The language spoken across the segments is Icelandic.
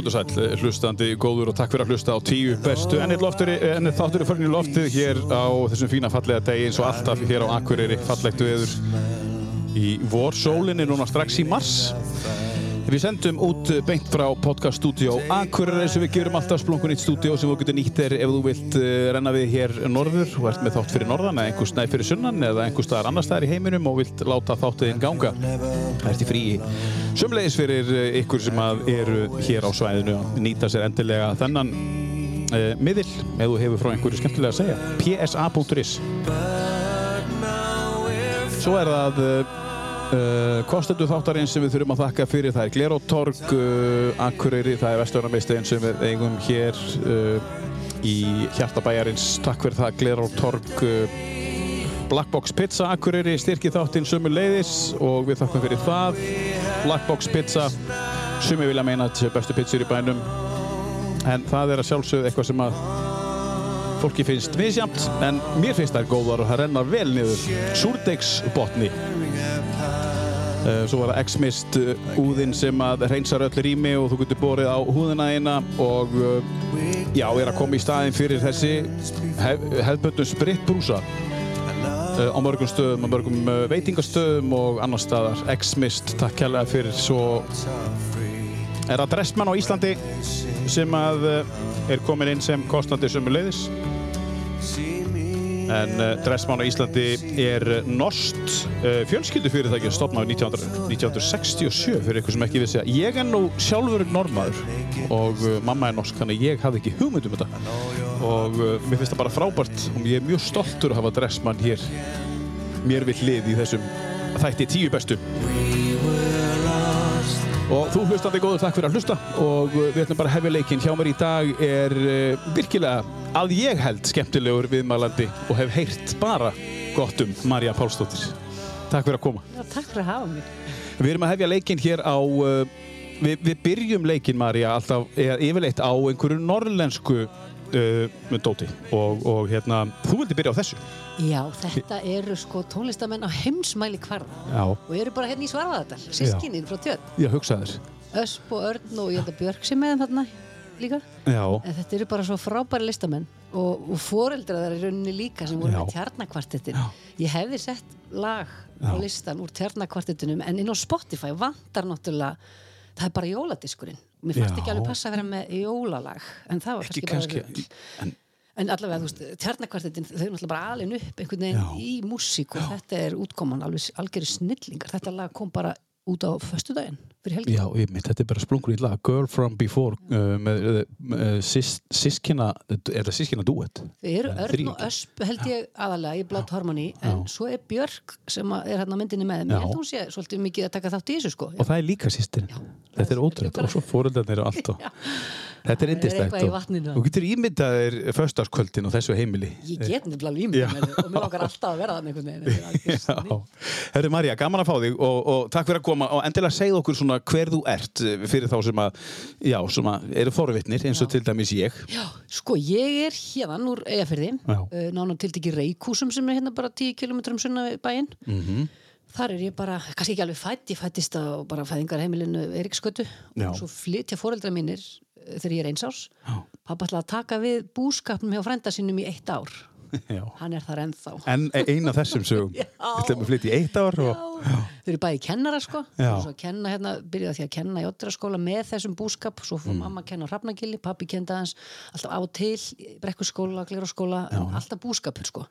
Já, kontur sæl, hlustandi góður og takk fyrir að hlusta á tíu bestu ennið þáttur er í loftið hér á þessum fína fallega degi eins og alltaf hér á Akureyri fallegt veður. Í vorsólinni núna strax í mars Við sendum út beint frá podcaststudió Akureyri sem við gerum alltaf splungun eitt stúdió sem þú getur nýtt er ef þú vilt uh, renna við hér norður. Og ert með þátt fyrir norðan eða einhvers næð fyrir sunnan eða einhvers staðar annar staðar í heiminum og vilt láta þáttuðinn ganga. Það ert í fríi Sumleis fyrir uh, ykkur sem eru hér á svæðinu að nýta sér endilega þennan uh, miðil ef þú hefur frá einhverju skemmtilega að segja. Psa.is Svo er það Uh, kostendu þáttarinn sem við þurfum að þakka fyrir það er Glerótorg, uh, Akureyri, það er Vesturarnarmeisteginn sem við eigum hér uh, í hjartabæjarins takk fyrir það Glerótorg Blackbox Pizza Akureyri styrkið þáttinn sömu leiðis og við þakkum fyrir það. Blackbox Pizza sumi vilja meina að þetta séu bestu pizzur í bænum en það er að sjálfsögðu eitthvað sem að fólki finnst misjamt en mér finnst það góðar og það rennar vel niður. Súrdegsbotni. Uh, svo var það X-Mist uh, úðinn sem að reynsar öll rými og þú getur borið á húðina eina og uh, já, er að koma í staðin fyrir þessi hef, hefðböndum spritbrúsa á mörgum stöðum, á mörgum veitingastöðum og annar staðar. X-Mist, takk kærlega fyrir svo er það Dressmann á Íslandi sem að er komin inn sem kostnandi sömuleiðis En uh, Dressmann á Íslandi er norskt uh, fjölskyldufyrirtæki stopnaði 1967 fyrir ykkur sem ekki vissi að ég er nú sjálfur normaður og uh, mamma er norsk þannig ég hafði ekki hugmynd um þetta. Og mér finnst það bara frábært og ég er mjög stoltur að hafa Dressmann hér. Mér vill lið í þessum þætti tíu bestu Og þú hlustandi góður, takk fyrir að hlusta og við ætlum bara að hefja leikinn. Hjá mér í dag er uh, virkilega að ég held skemmtilegur viðmælandi og hef heyrt bara gott um Marja Pálsdóttir. Takk fyrir að koma. Já, takk fyrir að hafa mér. Við erum að hefja leikinn hér á, uh, við, við byrjum leikinn Marja alltaf, yfirleitt á einhverju norrlensku uh, dóti og, og hérna, þú vildi byrja á þessu. Já, þetta eru sko tónlistamenn á heimsmæli kvarða Já. og eru bara hérna í Svarfaðardal, sískininn frá tjörn. Já, hugsaður. Ösp og Örn og ég held að Björk sem með þeim þarna líka. Já. En þetta eru bara svo frábæri listamenn og, og foreldra þar í rauninni líka sem voru Já. með tjarnakvartettin. Ég hefði sett lag á listan úr tjarnakvartettinum en inn á Spotify vantar náttúrulega, það er bara jóladiskurinn. Mér fannst Já. ekki alveg passa að vera með jólalag en það var Ekki kannski, bara en En allavega, þú veist, tjarnakvartettin, þau eru náttúrulega bara alin upp einhvern veginn Já. í músík og þetta er útkoman alveg algjörði snillingar. Þetta lag kom bara út á fyrir helgi. Já, ég mitt, þetta er bara splungur í lag Girl From Before uh, með uh, sis, sískina, er það sískina duett? Þau eru Örn og Ösp held ég aðalega í Blood Harmony en svo er Björk sem er hérna á myndinni með þeim. Já. Ég held að hún sé svolítið mikið að taka þátt í þessu sko. Og það er líka sýstirinn. Þetta er ótrúlega. Og svo fóröldarnir og allt. Og... Þetta er vatninu. Þú getur ímyndaðir föstaskvöldin og þessu heimili. Ég get nefnilega þau og mér okkar alltaf að vera þannig er Já. Herri Marja, gaman að fá þig og, og takk fyrir að koma og endilega segð okkur svona hver þú ert eh, fyrir þá sem að, já, svona eru forvitnir eins og til dæmis ég. Já, sko ég er hérna úr Eyjafyrði, Já. uh, nána tiltekki Reykúsum sem er hérna bara 10 km sunna við bæinn. Mhm. Þar er ég bara, kannski ekki alveg fætt, ég fættist á bara fæðingarheimilinu Eiríkskötu Já. og svo flytja foreldra mínir uh, þegar ég er eins árs. Já. Pappa ætlaði að taka við búskapnum hjá frænda sínum í eitt ár. Já. Hann er þar ennþá. En eina þessum sögum. Við ætlum að flytja í eitt ár og... Þau eru bæði kennara sko. Kenna hérna, byrjaði því að kenna í ótturaskóla með þessum búskap, svo Mm. fór mamma að kenna á Hrafnagili, pappi kenda hans alltaf á til, í brekkuskóla, gleraskóla alltaf búskapur sko.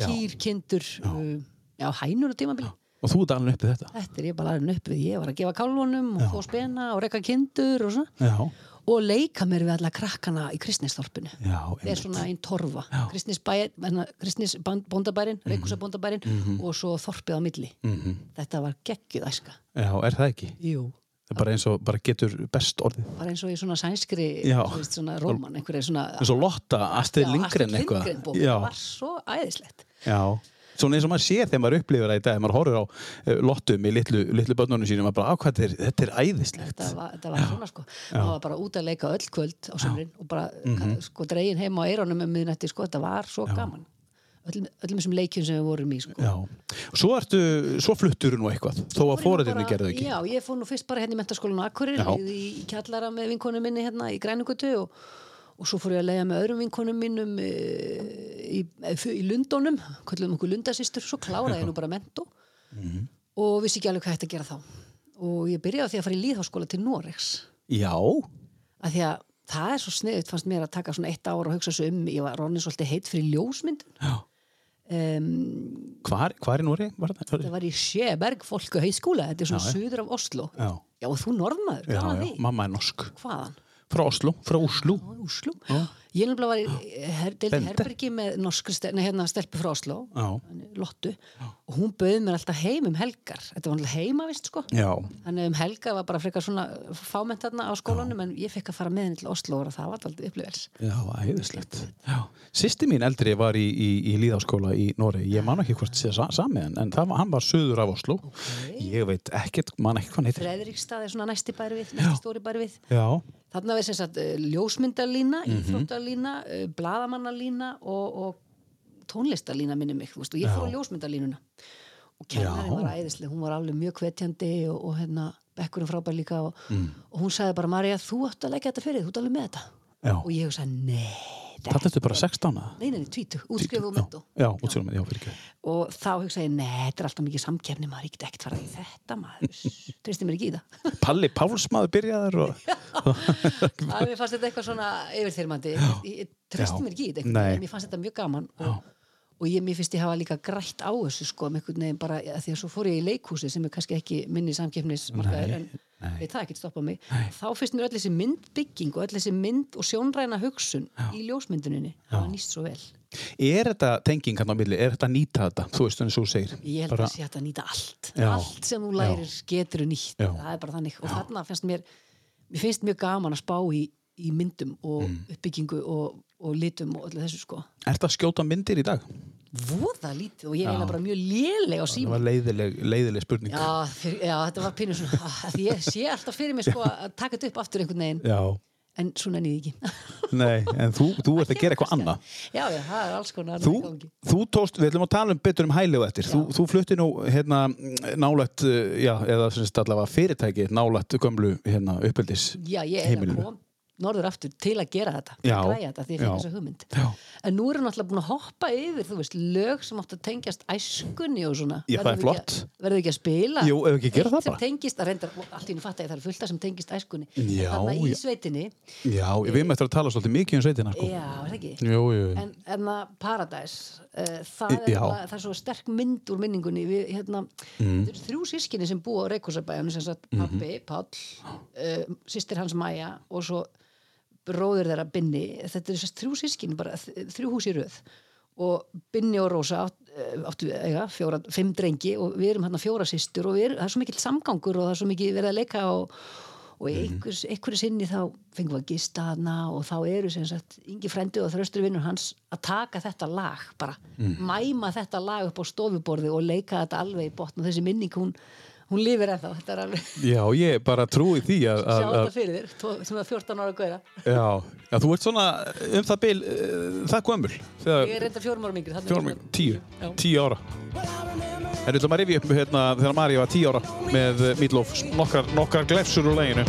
Kýr, kindur, já, uh, já hænur og tímabili, Og þú ert alveg uppið þetta. þetta er ég bara alveg upp við, ég var að gefa kálfunum og þó spena og rekka kindur og svona. Já. Og leika mér við alla krakkana í kristnisþorpinu það er svona einn torfa. Kristnisbærin, kristnis bóndabærin Mhm. reykúsabóndabærin og svo þorpið á milli. -hmm. þetta var geggjuð æska. Já, er það ekki? Jú. Það er bara eins og bara getur best orðið. bara eins og í svona sænskri veist, svona róman, einhverja svona eins og Lotta, Astrid Lindgren Astrid eitthvað. Lindgren bók, það var svo æðislegt. Já svona eins og maður sér þegar maður upplifir það í dag maður horfir á uh, Lottu með litlu, litlu börnunum sínum maður bara, á hvað þetta er, þetta er æðislegt þetta var, þetta var svona sko maður var bara út að leika öll kvöld á sömrin og bara Mhm. sko dregin heim á eironum um miðnætti sko, þetta var svo gaman öllum, öllum þessum leikjum sem við vorum í sko. Já. Svo svo fluttur nú eitthvað, þó að fóræðinni Bara- gerðu ekki. Já, ég fór nú fyrst bara hérna í Akureyri Já. í, í kjallara með vinkonu minni hérna í Grænugutu og, og svo fór ég að leiða með öðrum vinkonum mínum e, í, e, í Lundónum kallum okkur Lundasýstur, svo kláraði ég nú bara mentó. Mhm. og vissi ekki alveg hvað hægt að gera þá. Og ég byrjaði á því að fara í líðháskóla til Noregs. Já, að því að það er svo sniðut fannst mér að taka svona eitt ár og hugsa svo um ég var ronin svolítið heitt fyrir ljósmyndun. Um, Hvar, hvar í Nóri var það? það var í Sjeberg fólku hauskóla, þetta er svona Já, suður af Oslo Já, já og þú norðmaður, gaman já, því. Mamma er norsk. hvaðan? Frá Oslo, frá Oslo. Á Úslu. Ég nefnilega var í her, herbergi með norskri hérna, stelpu frá Oslo, Já, Lottu, og hún bauði mér alltaf heim um helgar. Þetta var alltaf heima, vist, sko. já, Þannig um helga var bara frekar svona fámennt þarna á skólanum, en ég fekk að fara með henni til Oslo og það var alltaf upplifels. já, æðislegt. Já. Sýsti mín eldri var í, í, í líðáskóla í Nóri. Ég man ekki hvort sé sa- sami en, en það, var- hann var söður af Oslo. Ég veit ekkert, man ekki hvað hann heitir. Fredrikstad er svona næsti bæri við, næsti stóri bæri við. Já, Þarna var sem sagt uh, ljósmyndalína, Mhm. íþróttalína, uh, bladamannalína og, og tónlistarlína minni mig, þú veist, og ég fór á ljósmyndalínuna. Og kennarinn var æðislega, hún var alveg mjög hvetjandi og, og hérna, bekkurinn frábær líka og, Mm. og hún sagði bara, Marja, þú ætti að leggja þetta fyrir, þú ert alveg með þetta. já. Og ég sagði, nei, Það ertu bara 16 að? nei, nei, nei, tvítu, útskrifu og Já, mentó. Já, útskrifum, já, fyrir ekki. Og þá hugsaði ég, nei, þetta er alltaf mikið samkefni, maður, ég get ekkert farað í þetta, maður, tristi mér ekki í það. Palli Pálsmaður byrjaður og... að mér fannst þetta eitthvað svona yfirþyrmandi. Ég, ég tristi Já. mér ekki í þetta mér fannst þetta mjög gaman og, og ég, mér finnst ég hafa líka grætt á þessu sko, með einhvern veginn bara, því að svo fór ég í leikhúsi sem er kannski ekki minni samkeppnismarkaður en veit það ekki stoppa mig þá finnst mér öll þessi myndbygging og öll þessi mynd og sjónræna hugsun í ljósmynduninni, það var nýst svo vel Er þetta tenging hann á milli? Er þetta að nýta þetta? Þú veist, og þú segir. ég held Bara- að að nýta allt Já. allt sem þú lærir getur nýtt Já. það er bara þannig og þarna finnst mér mér finnst mjög gaman að spá í, í myndum og Mm. uppbyggingu og, og litum og öllu þessu sko Er þetta að skjóta myndir í dag? Voða lítið og ég er eiginlega bara mjög léleg á Það síma var leiðileg, leiðileg spurning. já, fyrir, já, þetta var pínu svona ah, því ég sé alltaf fyrir mig sko að taka þetta upp aftur einhvern veginn, Já. en svo nenni ég ekki Nei, en þú, þú ert að gera eitthvað annað. já, já, það er alls konar Þú, þú tóst, við ætlum að tala um betur um hæli og eftir. Þú, þú flutti nú hérna nálægt, uh, já, eða allavega fyrirtæki nálægt gömlu hérna uppeldis. já, ég er heimilinu. að kom norður aftur til að gera þetta Já. að græja þetta því ég Já. fikk þessa hugmynd Já. en nú erum náttúrulega búin að hoppa yfir þú veist, lög sem átt að tengjast æskunni og svona Já, það er Verðum við ekki að- verðum við ekki að spila Jú, ef ekki gera það bara. tengist, að reyndar, allt í henni fatta ég það er fullt af sem tengist æskunni þannig í já. sveitinni Já, við erum eftir að tala svolítið mikið um sveitina, sko. já, er það ekki Jú, jú. en, en það Paradise uh, það, er, bara- það er svo sterk mynd úr minningunni við, hérna, Mm. þrjú sískinni sem búa á Reykjusabæðinu bróður þeirra Binni þetta eru þrjú sískinni, bara þrjú hús í röð. Og Binni og Rósa átt, eh, áttu eiga, fjóra, fimm drengi og við erum hérna fjóra sýstur og erum, það er svo mikill samgangur og það er svo mikið verið að leika og, og einhvers, einhverju sinni þá fengum við að gista hana og þá eru sem sagt Ingi Frendi og þröstur vinnur hans að taka þetta lag bara, mæma þetta lag upp á stofuborði og leika þetta alveg í botn og þessi minning hún, hún lifir ennþá, þetta er alveg Já, ég bara trúi því að... sjá þetta fyrir þér, sem er 14 ára gauða já, já, þú ert svona um það bil, uh, það gömul. Þegar, ég er reynda fjórum ára mingri fjórum, tíu, Já. tíu ára. En við ætlum að rifja upp hérna þegar Mari var tíu ára með uh, Meatloaf, nokkar, nokkar glefsur úr leginu.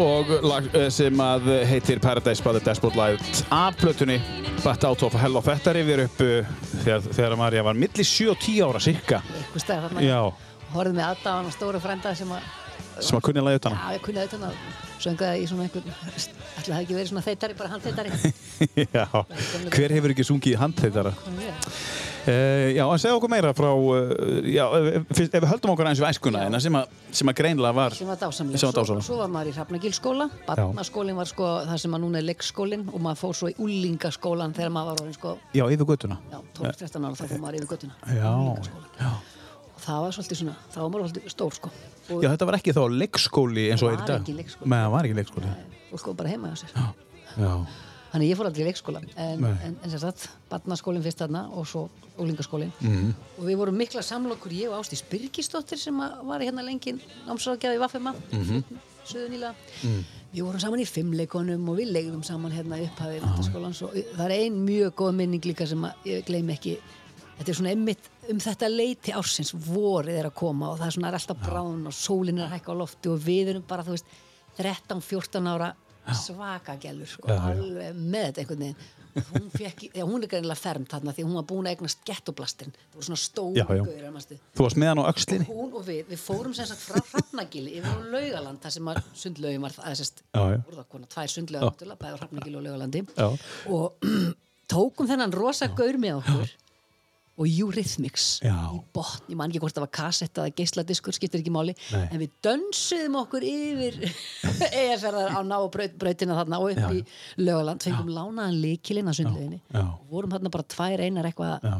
Og lag eh, sem að heitir Paradise by the Dashboard Light af plötunni. Batt out of hell og þetta rifir upp uh, þegar, þegar Marja var milli 7 og 10 ára cirka eitthvað stæð þarna. Já, horfði með aðdáðan og stóra frænda sem að sem að kunni að leiða utan já, ég kunni auðvitað að söngaði í svona einhvern ætla það ekki verið svona þeitari, bara hann þeitari Já, hver hefur ekki sungið handheitara? Uh, já, en segja okkur meira frá uh, já, ef, ef við höldum okkur eins við æskuna hérna sem, sem að greinlega var sem var dásamlega var Svo, dásamleg. svo var maður í Hrafnagilskóla barnaskólinn var sko það sem að núna er leikskólinn og maður fór svo í úlingaskólan þegar maður var orðin sko Já, yfir göttuna já, 12-13 ára þá fór maður yfir göttuna Já, já. og það var svolítið svona, þá var maður svolítið stór sko. Og, Já, þetta var ekki þá leikskóli eins og er í Var dag. Nei, það var ekki leikskóli. Og sko bara heima hjá sér. Já, þannig ég fór aldrei í leikskóla en, en, en sem sagt, barnaskólinn fyrst þarna og svo úlingaskólinn Mhm. -hmm. og við vorum mikla samlokur, ég og Ástís Birgisdóttir sem var hérna lengi námsráðgjafi í Vaffema mm. -hmm. Suðuníla við vorum saman í fimmleikonum og við legðum saman hérna í upphafi menntaskólans og það er ein mjög góð minning líka sem ég gleym ekki þetta er svona einmitt um þetta leiti ársins vorið er að koma og það er svona er alltaf brán og sólin er að hækka á lofti og við erum bara þú veist 13-14 ára svaka gælur sko, Já, já. alveg með þetta einhvern veginn hún, fekk, já, hún er greinilega fermt þarna því hún var búin að eignast gettoblastin það voru svona Já, já. manstu. þú varst með hann á öxlinni hún og við, við fórum sem sagt frá Hrafnagili yfir á Laugaland þar sem sundlaugin var það Já, já. voru það konar, tvær sundlaugar á Hrafnagili og Laugalandi Já. og tókum þennan rosa gaur með okkur og Eurythmics Já. í botn, ég man ekki hvort það var kassetta eða geisladiskur, skiptir ekki máli Nei. en við dönsuðum okkur yfir eferðar á ná braut, brautina þarna og upp Já. í lögaland fengum lánaðan líkilinn að sundlauginni Já. og vorum þarna bara tvær einar eitthvað Já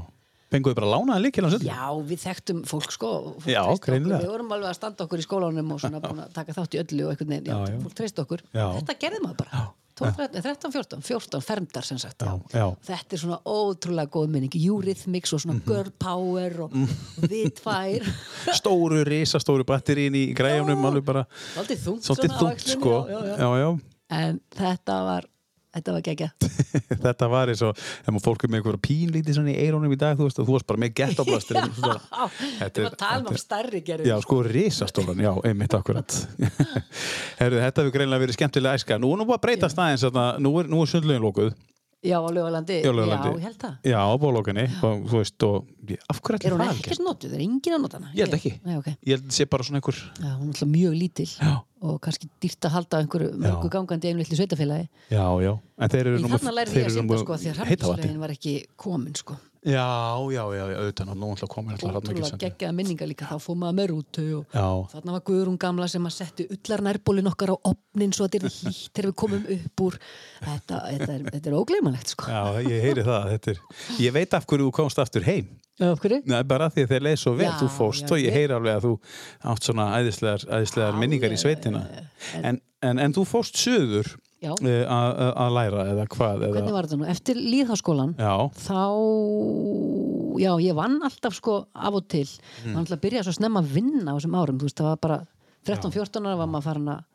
Fenguðu bara lánaði líkil á sundlu? Já, við þekktum fólk sko og fólk Já, greinilega. Við vorum alveg að standa okkur í skólanum og svona búin að taka þátt í öllu og já, Já, já. fólk treyst okkur Já. Þetta gerði maður bara 12, 13, 13, 14, 14 fermdar sem sagt. Já, já. Þetta er svona ótrúlega góð minning. Eurythmics og svona girl power og, og við tvær Stóru, risastóru batterín í græjunum alveg bara Svolítið þungt sko. En þetta var Þetta var geggja Þetta var eins og ef maður fólk er með einhverja pínlítið í eirónum í dag þú veist og þú varst bara með gettoblastir Þetta var talum af stærri gerði Já, sko, risastóran, já, einmitt akkurat. Herru, þetta hefur greinlega verið skemmtilega æska. Nú er nú að breyta staðins nú er, er sundlegin lókuð Já, á Laugalandi Já, ég held það Já, á bólókinni og þú veist, og af hverju Er hún það hafi ekkert gerst? notuð? Er engin að nota hana? Ég held ekki. Nei, ok Ég held að sé bara svona einhver Já, hún er alltaf mjög lítil Já. og kannski dýrt að halda einhverju mörgu gangandi litlu sveitafélagi. Já, já, en þeir eru En nú með- þarna lærði þeir ég að með sko því að hrafnislögin var ekki komin sko. Já, já, já, auðvitað, nú ætla að koma hann Ótrúlega geggjaða minningar líka, þá fór maður með rútu og Já, þarna var Guðrún gamla sem að settu ullar nærbólin okkar á opnin svo að þetta er hlýtt þegar við komum upp úr. Þetta, þetta er, er ógleymanlegt sko. já, ég heyri það þetta er, Ég veit af hverju þú komst aftur heim Já, af hverju? Nei, bara því að þeir leið svo vel, Já, þú fóst já, og ég heyri alveg að þú átt svona æðislegar, æðislegar minningar í sveitina en, en, en þú fóst söður að að- að læra eða hvað eða, Hvernig var þetta nú? Eftir líðháskólan Já, þá, já, ég vann alltaf sko af og til. Mm. var alltaf að byrja svo snemma að vinna á þessum árum, þú veist, það var bara 13-14 ára var maður farin að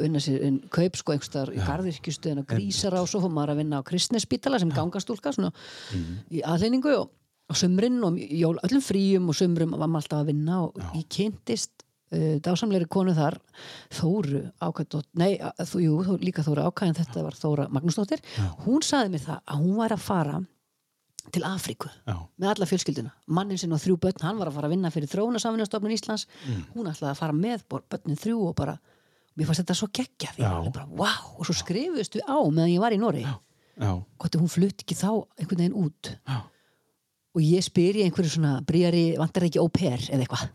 vinna sér inn kaup sko einhverstaðar í garðirkjustuðin og grísar á svo fór maður að vinna á kristnespítala sem gangastúlka svona í aðleiningu og, og sumrin og jól, öllum fríum og sumrum var maður alltaf að vinna og ég kynntist uh, dásamleiri konu þar Þóru ákvæðdótt, nei, þú, jú, Þó- líka Þóru ákvæðin þetta var Þóra Magnúsdóttir. Hún saði mér það að hún væri að fara til Afríku já, með alla fjölskylduna. Mannin sinn og þrjú börn, hann var að fara að vinna fyrir þróunarsamvinnastofnun Íslands. Mm. hún ætlaði að fara með börnin þrjú og bara mér fannst þetta svo geggja því. Já. bara, wow, og svo skrifuðust við á meðan ég var í já, hvort hún flutt ekki þá einhvern veginn út. Já. og ég spyr í einhverju svona bríari, vantar ekki au pair eða eitthvað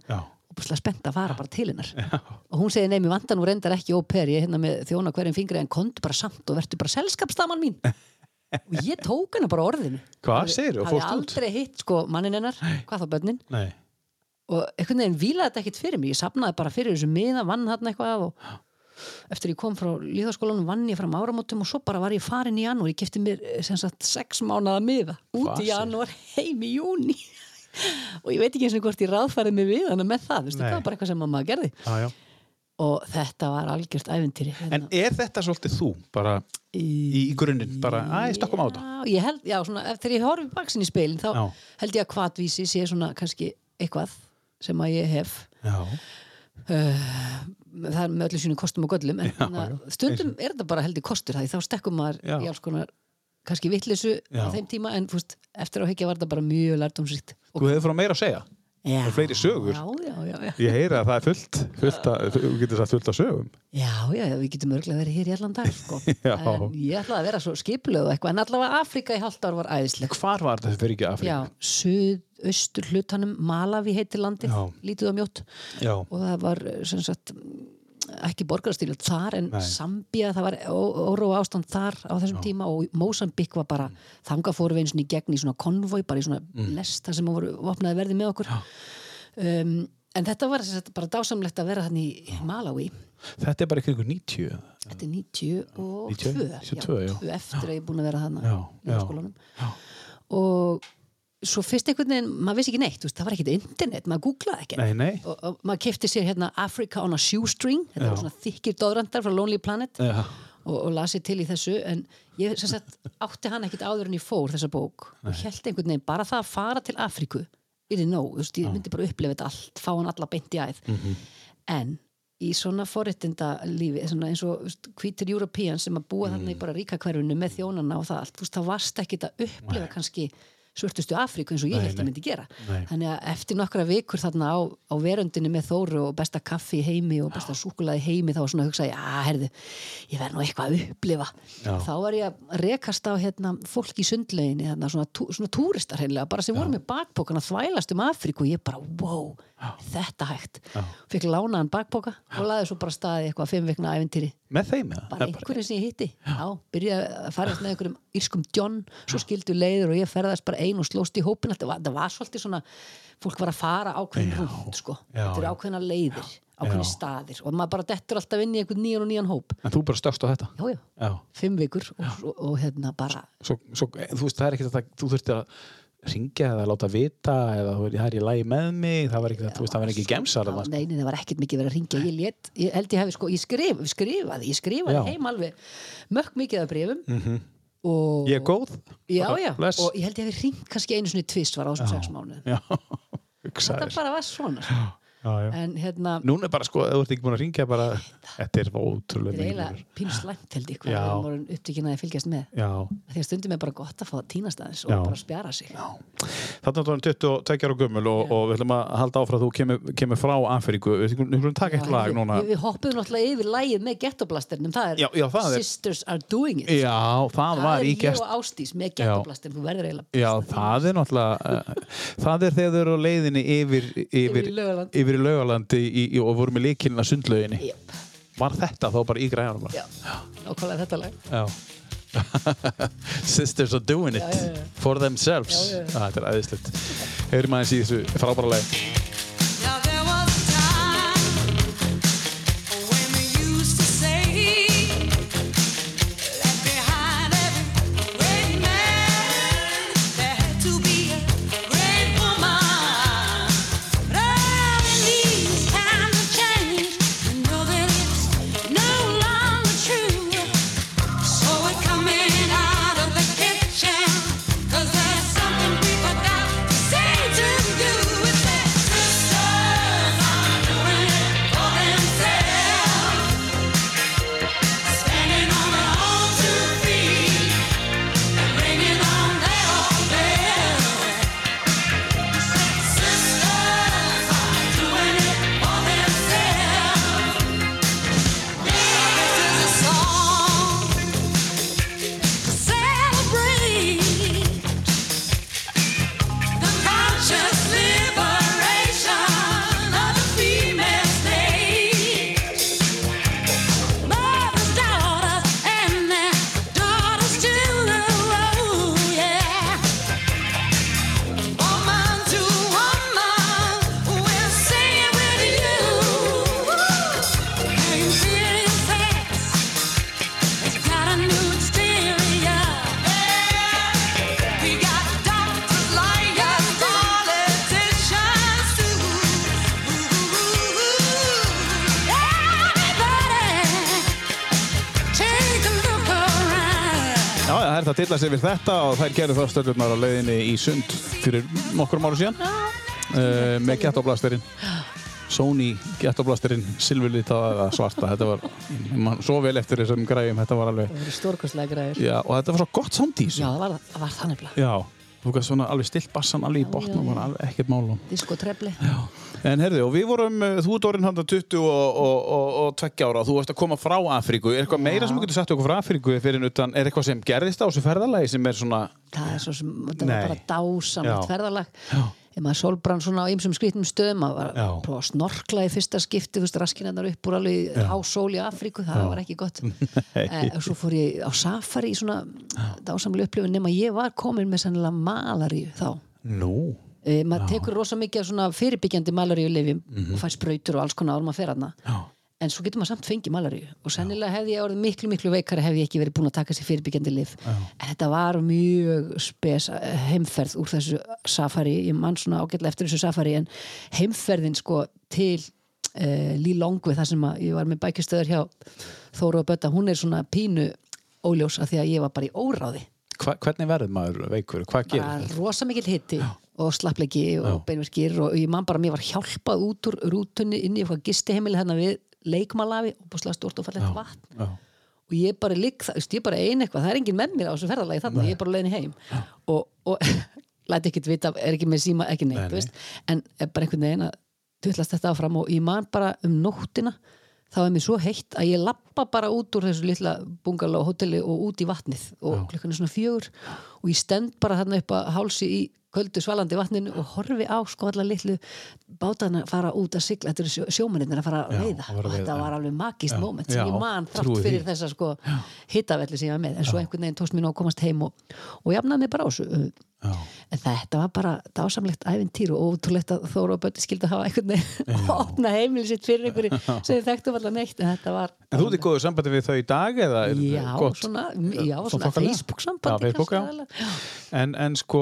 og bara spennt að fara bara til hennar. Og hún segir, nei, mér vantar nú reyndar ekki pair ég er hérna með þjóna hverjum fingri en kontu bara samt og verður bara selskapstaman mín. Og ég tók hennar bara orðinu. Hvað? Og Hafði fórstu út? aldrei hitt sko mannin hennar, hvað þá börnin? Nei, og einhvern veginn vílaði þetta ekkit fyrir mig. Ég sapnaði bara fyrir þessu miða, vann þarna eitthvað og eftir ég kom frá líðaskólanum vann ég fram áramótum og svo bara var ég farin í janúar, ég kefti mér eh, sem sagt sex mánaða miða út í janúar heim í júni og ég veit ekki eins og hvort ég ráðfærið mig við hana með það, veistu, Nei. það var bara eitthvað sem maður gerði. Já, já. Og þetta var algjört æventýri En er þetta svolítið þú, bara í, í grunninn, bara, æ, stokkum á þetta Já, ég held, já, svona, þegar ég horfi baksin í speilin þá held ég að hvatvísi sé svona kannski eitthvað sem að ég hef. Já, það er með öllu sínum kostum og göllum en Já, já. stundum er þetta bara heldur kostur það þá stekkum maður í alls konar kannski vittlisu á þeim tíma en fúst, eftir á higgja var það bara mjög lærdomsrikt Þú hefur frá meira að segja já, og fleiri sögur. já, já. Ég heyri að það er fullt, fullt að, þú getur sagt fullt af sögum Já, já, við getum örglega verið hér í allan dag sko. En ég ætlaði að vera svo skipulög eitthvað, en allavega Afrika í halvt ár var æðisleg Hvar var þetta fyrir ekki Afrík? Já, suðaustur hlutanum Malawi heitir landið, lítið og mjótt Já. og það var sem sagt ekki borgarastýrjöld þar en Nei. Sambía, það var óróa ástand þar á þessum tíma og Mosambik var bara þanga fóru við eins og í gegn í svona konvoi, bara í svona Mm. lesta sem voru vopnaði verði með okkur. Um, en þetta var sagt, bara dásamlegt að vera hann í Malawi Þetta er bara ykkur 90 Þetta er 92 90, 92, já. eftir að ég er búin að vera Já, í skólanum og svo fyrst einhvern veginn, maður vissi ekki neitt veist, það var ekkert internet, maður googlaði ekkert. Nei, nei. Og, og maður kefti sér hérna Africa on a shoestring þetta Já. var svona þykir dóðrandar frá Lonely Planet Já. og, og lasi til í þessu en ég sagt, átti hann ekkert áður en ég fór þessa bók og held einhvern veginn bara það að fara til Afríku. Er þið nóg, þú veist, ég myndi bara upplifa þetta allt fá hann alla beint í æð. Mhm. en í svona forréttinda lífi svona eins og hvítir European sem að búa þarna í bara ríka hverfunu með þjónana og það allt, þú veist, það varst ekki að upplifa kannski svörtustu Afríku eins og ég held ég myndi gera. Nei. þannig að eftir nokkra vikur þarna á, á veröndinni með Þóru og besta kaffi heimi og besta súkulaði heimi þá var svona að hugsa, já, herðu ég verð nú eitthvað að upplifa. Já. þá var ég að rekast á hérna, fólk í sundleginni, hérna, svona, tú, svona túristar hreinlega, bara sem voru með bakbókan að þvælast um Afríku og ég bara, wow þetta hægt, fikk lánaðan bakbóka og laði svo bara staði eitthvað fimm vikna æfintýri Með þeim eða? bara einhverjum sem ég hitti. Já, byrjaði að farast með einhverjum írskum John, svo skildu leiður og ég ferðast bara ein og slóst í hópin þetta var, var svolítið svona, fólk var að fara ákveðin rúnd, sko, Já, þetta já. ákveðina leiðir ákveðin Já. staðir og maður bara dettur alltaf inn í einhvern nýjan og nýjan hóp. En þú bara stökkst á þetta? já, já, Já. fimm vikur og, og, og hérna bara Svo, svo, þú veist, það er ekki þetta, þú þurfti að ringja eða láta vita eða það er í lagi með mig, það var ekki, þú veist, það var ekki gemsar Já, þarna, sko. nei, nei, það var ekkert mikið verið að ringja ég, lét, ég held ég hefði sko, ég skrif, skrifaði ég skrifaði Já. Heim alveg mökk mikið af brefum -hmm. og Ég er góð? já, já, og ég held ég hefði ringt kannski einu svona tvist var á þessum sex Já, þetta bara var svona sko. Já, já. en hérna, Núna er bara, sko, þú ert ekki búin að ringja bara, þetta er þetta ótrúlega er eiginlega mikilvægur. pínu slæmt held ég hvað við vorum upptíkin að fylgjast með. Að stundum er bara gott að fá að týnast aðeins og Já. bara spjara sig. Þarna er 22 ára gömul og, og við ætlum að halda áfram að þú kemur, kemur frá Afríku. Við ætlum að taka eitt lag núna. við, hoppuðum náttúrulega yfir lægið með gettoblasterinn það er, Já, já, það er- Sisters are doing it. Já, það var það er ég gest. og Ástís með gettoblasterinn þú verður eiginlega Já, það er náttúrulega, uh, það er þegar þau eru á leiðinni yfir, yfir, yfir Var þetta þá bara í græðanum? Já, nákvæmlega þetta lag Já. Sisters are doing it Já, já, já. for themselves. Ah, þetta er æðislegt. Heyrim aðeins í þessu frábæra lagi. Sig við þetta og þær gerðu það stöldurnar á leiðinni í sund fyrir nokkur ára síðan. Uh, með gettoblasterinn Sony getablasturinn silfurlita eða svarta. Þetta var, man, svo vel eftir þessum græjum. Þetta var alveg, Það voru stórkostlega græður. já, og þetta var svo gott samt í þessu. Já, það var, var þannig blá. já, þú gæst svona alveg stilt bassan alveg í botn og var ekkert málum Disko trefli. En herðu, og við vorum, uh, þú ert orðin hann 20 og, og, og, og 20 ára þú varst að koma frá Afríku. Er eitthvað meira Já. sem þú getur sagt okkur frá Afríku fyrir utan, er eitthvað sem gerðist á þessu ferðalagi sem er svona, Það er svo sem, þetta var bara dásamlegt Já. ferðalag. Já. Ef maður sólbrann svona á ymsum skrýtnum stöðum, maður var Já. að prófa að snorkla í fyrsta skipti, raskinarnar upp úr alveg á sól í Afríku, það var ekki gott. Eh, og svo fór ég á safari í svona dásamlega upplifin nema ég var komin með sennilega malaríu þá. nú, E, maður tekur rosa mikið af svona fyrirbyggjandi malaríu lifjum og fær sprautur og alls konar árum að fer hana. Já, En svo getur maður samt fengið malaríu. Og sennilega hefði ég orðið miklu, miklu veikari hefði ég ekki verið búin að taka sér fyrirbyggjandi lif. En þetta var mjög spes eh, heimferð úr þessu safari, ég mann svona ágætlega eftir þessu safari en heimferðin sko til uh, Lílongvi þar sem að ég var með bækistöður hjá Þóru og Bötta, hún er svona pínu óljós af því að ég var bara í óráði. Hva, hvernig verður maður veikur, hvað gerir þetta? rosa mikil hitti og slappleiki og beinverkir og ég man bara mér var hjálpað út úr rútunni inn í eitthvað gistiheimili hérna við leikmalafi og búið stort og fallegt vatn. Já, og ég bara ligg það, ég bara ein eitthvað, það er engin með mér á þessu ferðalagi þarna, ég er bara leiðin heim. Og, og læti ekkert vita, er ekki með síma ekki neitt, Nei, nei. en bara einhvern veginn að tullast þetta áfram og ég man bara um nóttina þá er mér svo heitt að ég lappa bara út úr þessu litla bungaló hotelli og út í vatnið og klukkan er svona fjögur og ég stend bara þarna upp að hálsi í köldu svalandi vatninu og horfi á sko allar litlu bátana fara út að sigla, þetta eru sjó, sjómennir að fara að Já, veiða. og þetta var alveg magist Já, moment sem já, ég man þrátt fyrir því. þessa sko hittavelli sem ég var með. En svo einhvern veginn tókst mér nú að komast heim og, og jafnaði mig bara á þessu. Já, en þetta var bara dásamlegt ævintýr og ótrúlegt að Þóra og Bötti skildi að hafa einhvern veginn að opna heimili sitt fyrir einhverju sem þið þekktum allar neitt. En þetta var En þú ert í góðu sambandi við þau í dag eða já, svona, já? Facebook sambandi Já, já. En sko,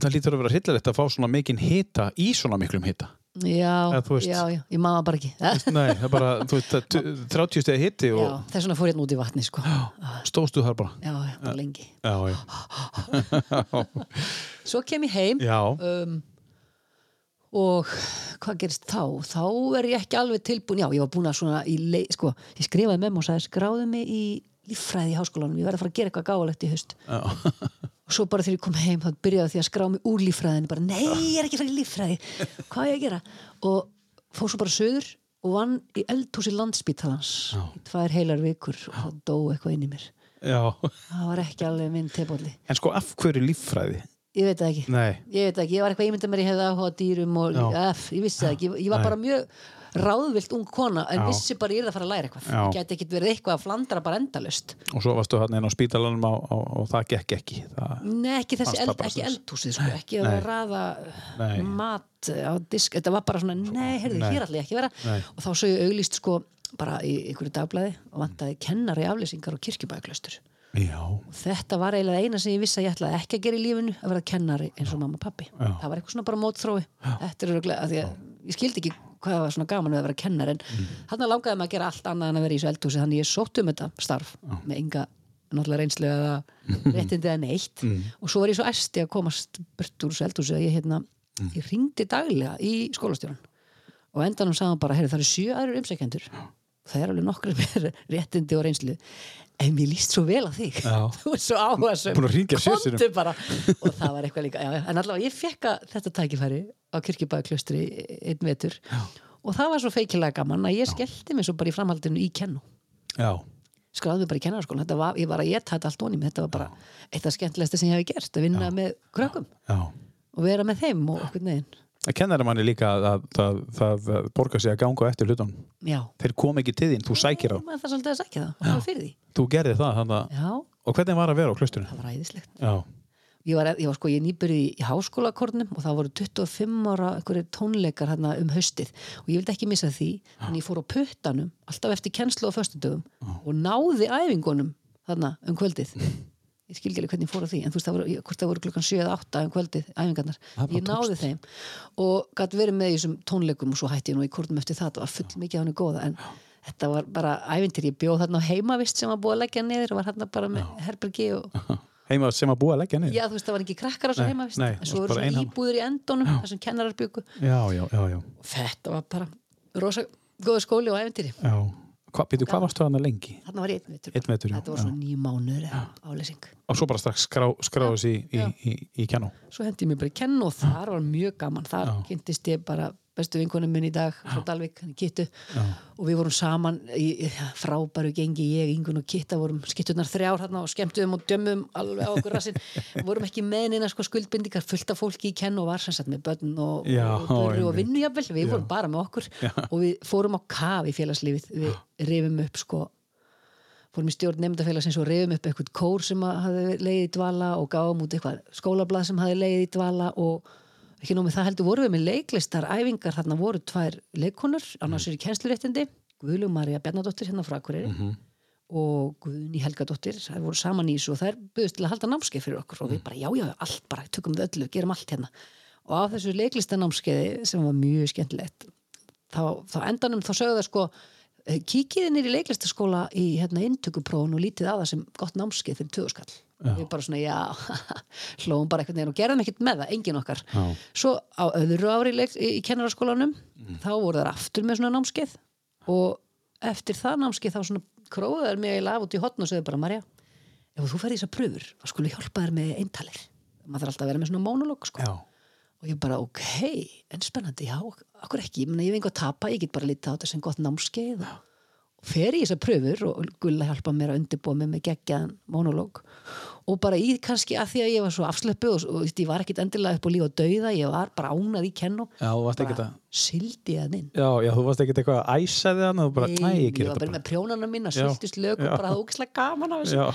það lítur að vera hryllilegt að fá svona mikinn hita í svona miklum hita. já, veist- já, já, ég maður bara ekki Nei, það er bara, þú veist, það er 30 stegi hitti já, og þess vegna fór hérna út í vatni sko. já, stóðstu þar bara. já, bara lengi Já, já. svo kem ég heim Já, um, og hvað gerist þá? Þá er ég ekki alveg tilbúin já, ég var búin að svona í leið, sko, ég skrifaði með mér og sagði skráðu mig í líffræði í háskólanum, ég verði að fara að gera eitthvað gáðalegt í já, og svo bara þegar ég kom heim þá byrjaði því að skrá mig úr líffræðinu bara nei, ég er ekki að fara í líffræði. Hvað á ég að gera? og fór svo bara söður og vann í eldhúsi landsbítalans í tvær heilar vikur og þá dó eitthvað inn í mér. Já. það var ekki alveg minn tebóli En sko, af hverju líffræði? ég veit það ekki. Ég veit ekki, ég var eitthvað ímyndað mér ég hefði áhuga dýrum og. F, ég vissi það ekki, ég, var bara mjög ráðvilt ung kona en Já. vissi bara ég er að fara að læra eitthvað. Ég geti ekkit verið eitthvað að flandra bara endalust og svo varstu hann inn á spítalanum og, og, og það gekk ekki. Það, Nei, ekki þessi það eld, ekki eldhúsið sko, ekki að raða Nei. mat á disk, þetta var bara svona nei, heyrðu, hér ég ekki vera. Nei. og þá svo ég auglýst sko bara í einhverju dagblæði og vantaði kennari aflýsingar og kirkjubæklaustur já, og þetta var eiginlega eina sem ég vissi að ég ætlaði ekki að gera í lífinu að vera kennari eins og mamma og pappi Já. það var eitthvað svona bara mótþrói. Er ég skildi ekki hvað var svona gaman að vera kennari en mm. hann langaði mig að gera allt annað en að vera í þessu eldhúsi þannig ég sótt um þetta starf með enga náttúrulega reynslu eða réttindi eða neitt. Og svo var ég svo æsti að komast burt úr þessu eldhúsi að ég hérna ég ringdi daglega í skólastjóran og endanum sagði hann bara, heyrðu það eru sjö aðrir umsækjendur það er alveg nokkru með réttindi og reynslu. En mér líst svo vel á þig. Já. þú er svo bara. Og það var eitthvað líka já, já. en allavega ég fekk þetta tækifæri á kirkjubæðaklustri einn vetur. Já. og það var svo feikilega gaman að ég skellti mig svo bara í framhaldinu í kennu. Já, skráði mig bara í kennarskólan þetta var, ég var að geta þetta allt onni þetta var bara eitt af skemmtilegsta sem ég hef gert að vinna með krökkum. Já. og vera með þeim og okkur neginn Það kennar manni líka að, að, að, að, að borga sig að ganga eftir hlutunum. já, Þeir kom ekki til þín, þú sækir á. maður það svolítið að sækja það og Þú gerði það, að... Og hvernig var að vera á klusturinn? það var æðislegt. Já, ég var, ég var sko, ég nýbyrði í, háskólakornum og það voru 25 ára tónleikar hérna um haustið. Og ég vildi ekki missa því en ég fór á puttanum alltaf eftir kennslu á föstudögum og náði æfingunum þarna um kvöldið ég skil ekki alveg hvernig ég fór á því en þú veist það voru, hvort það voru klukkan 7-8 um kvöldið æfingarnar, ég náði þeim og gæti verið með í þessum tónleikum og svo hætti ég nú í kornum eftir það, það var full mikið á henni góða en þetta var bara æfintir, ég bjóð þarna á heimavist sem var búið að leggja niður og var hérna bara með herbergi og heima sem að búa að leggja niður. Já, þú veist, það var ekki krakkar á Nei, heimavist en svo bara svona íbúður í endunum þar sem Hva, býtu, hvað varstu þarna lengi? þarna var ég einn já. þetta var svona nýjum mánuður eða álesing Og svo bara strax skrá, skráðis í, í, í, í kennó. svo hendi ég mér bara í kenn og þar var mjög gaman. Þar kynntist ég bara bestu vinkonum minn í dag frá Dalvik, hann Kittu. Já. og við vorum saman í frábæru gengi ég, Ingun og Kitta vorum skitturnar þrjár hérna og skemmtuðum og dömmum alveg á okkur rassin. Vorum ekki með neina sko skuldbindingar fullt af fólki í kenn og var sem sagt með börn og, Já, og, og einmitt. vinnu jafnvel, við Já. vorum bara með okkur og við fórum á kaf í félagslífið. Við rifum upp sko fórum í stjórn nefndafélagsins og reyfum upp eitthvað kór sem leiðið í dvala og gáum út eitthvað skólablað sem hafði leiðið í dvala og ekki nómið það heldur vorum við með leiklistar æfingar þarna voru tvær leikonur annars er í kennsluréttindi Guðlug Marja Bjarnadóttir hérna frá Akureyri og Guðni Helgadóttir þær voru saman í þessu og þær byggðust til að halda námskeið fyrir okkur og við bara já já allt bara tökum við öllu, gerum allt hérna. Og á þessu leiklistanámskeiði sem var mjög skemmtilegt þá, þá endanum þá sögðu það sko eh, kíkið inn í leiklistaskóla í hérna inntökuprófun og lítið það sem gott námskeið fyrir töðuskall við bara svona já hlóum bara einhvern veginn og gerðum ekkert með það, engin okkar. Já. svo á öðru ári í, í, í kennaraskólanum þá voru þær aftur með svona námskeið. Og eftir það námskeið þá svona króðu þær mig eiginlega af út í hotn og segðu bara Marja, ef þú ferði þessar pröfur þá skulle ég hjálpa þær með eintalir. Maður þarf alltaf að vera með svona mónulók sko. Já. og ég bara ok, en spennandi já, akkur ekki, ég, ég engu að tapa ég get bara litið á þetta sem gott námskeið og, fer í þessar pröfur og Gulla hjálpa mér að undirbúa mig með geggjaðan mónulóg og bara í kannski að því að ég var svo afslöpu og, og ég var ekkit endilega upp á líf og dauða ég var bara ánað í kennu bara að... sildi að inn. Já, já, þú varst ekkert eitthvað að æsa þig hann bara, næ, ég ég var þetta bara með prjónana mína, Já. sviltist lög og Já. bara það ógislega gaman af þessu. Já.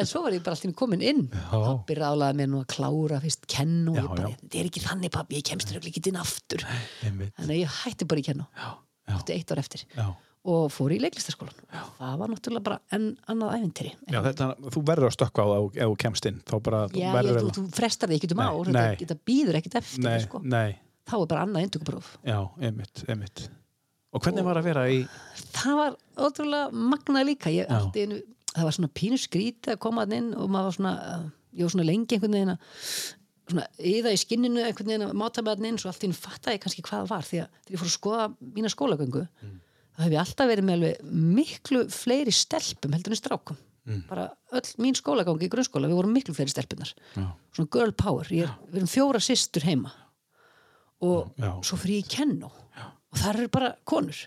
en svo var ég bara alltaf komin inn. Pappi rálaði mér nú að klára fyrst kennu og Já, ég bara, þetta er ekki þannig pappi, ég kemst þér ekki inn aftur. Þannig að ég hætti bara í kennu Já, já, eftir eitt ár eftir. Já. Og fór í leiklistaskólan það var náttúrulega bara enn annað ævintýri. Já, þetta, þú verður að stökkva á það ef- þú kemst inn, þá bara, þú Já, verður þú, þú frestar því ekkert um ár þetta, býður ekkert eftir Nei, sko. nei, þá er bara annað indugupróf já, einmitt, einmitt. Og hvernig var að vera í, það var ótrúlega magnað líka. Ég, einu, það var svona pínu skrítið að koma inn og maður var svona ég var svona lengi einhvern veginn að svona yða í skinninu einhvern veginn að máta með hann inn svo allt í einu fattaði kannski hvað það var því að þegar ég fór að skoða mína skólagöngu þá hef ég alltaf verið með alveg miklu fleiri stelpum heldur en strákum. Bara öll mín skólagangi í grunnskóla við vorum miklu fleiri stelpunar Já. svona girl power, er, við erum fjóra systur heima. Og Já. svo fyrir ég kennu og það eru bara konur.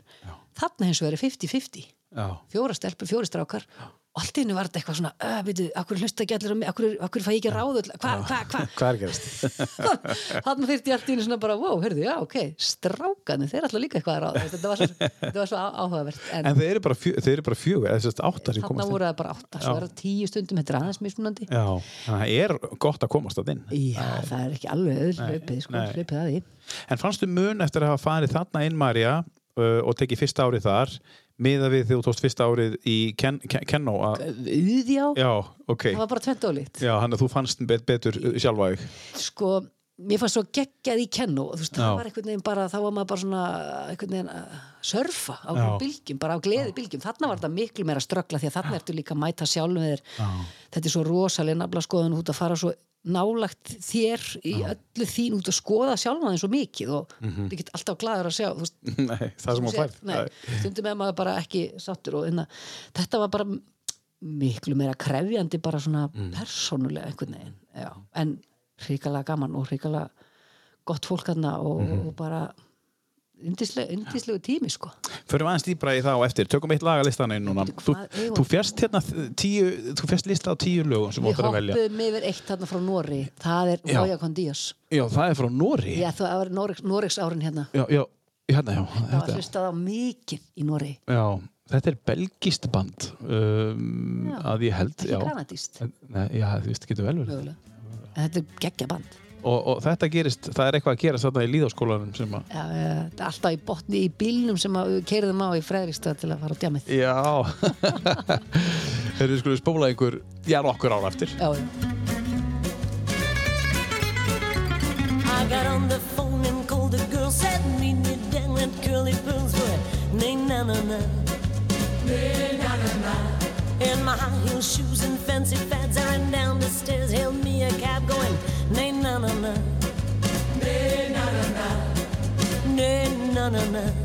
Þarna hins vegar er 50-50 já, fjóra stelpur, fjóri strákar og allt í hennu var þetta eitthvað svona uh, veitu, akkur hlusta ekki allir á mig, akkur, akkur fæ ég ekki ráð hvað, hvað, hvað hvað er gerast? þannig þyrfti ég allt í hennu svona bara wow, heyrðu, já, ok, strákanu þeir alltaf líka eitthvað að ráð þetta var svo, þetta var svo áhugavert en, En þeir eru bara, fjö, fjögur, eða þess að átta sem þarna komast inn. voru það bara átta, svo er það tíu stundum þetta er aðeins mismunandi. Já, þannig að það er gott að komast það inn. já, það er ekki alveg öll hlaupið, sko, að En fannstu mun eftir að hafa farið þarna inn, Marja, uh, og tekið fyrsta árið þar, miða við þegar þú tókst fyrsta árið í Ken, Ken, Kennó? að- Uðjá, Já, ok. það var bara tvent ólíkt Já, hann að þú fannst bet, betur sjálfa þig. sko, mér fannst svo geggjað í þú veist, Já. það var einhvern veginn bara þá var maður bara svona einhvern veginn að surfa á Já. bylgjum, bara á gleði bylgjum þarna var þetta miklu meira ströggla því að þarna ertu líka að mæta sjálfum þér þetta er svo rosalega nafla skoðun út að fara svo nálagt þér í öllu þín út að skoða sjálfum þeim svo mikið og mm -hmm. get alltaf glaður að sjá veist, Nei, það sem hún nei, stundum er maður bara ekki sáttur og inna, þetta var bara miklu meira krefjandi bara svona Mm. persónulega einhvern veginn já. en hrikalega gaman og hrikalega gott fólk þarna og, Mhm. og bara yndislegu, tími sko Förum aðeins dýbra í það á eftir. Tökum eitt lag að listan inn núna. Þú, þú við? fjast hérna tíu, þú fjast lista á tíu lögum sem við áttur að velja. hoppum yfir eitt þarna frá Nóri það er Já. Voja Condíos Já, það er frá Nóri. já, það var Noregs, Noregs árin hérna Já, já, hérna, já. það var hlustað á mikið í Nóri já, þetta er belgist band um, Já. að ég held. ekki Já, kanadíst Nei, já, þú veist, getur vel verið. þetta er geggja band Og, og þetta gerist, það er eitthvað að gerast þarna í líðaskólanum sem að... Já, eh, þetta er alltaf í botni í bílnum sem að við keirðum á í Fredriksstað til að fara á djamið. Já. Þeir eru skulum spóla einhver, já, nokkur ára eftir. Já, já. I got on the phone and called the girl, said me down at Curly Pearls for nay na na na. In my high heel shoes and fancy fads, na na na.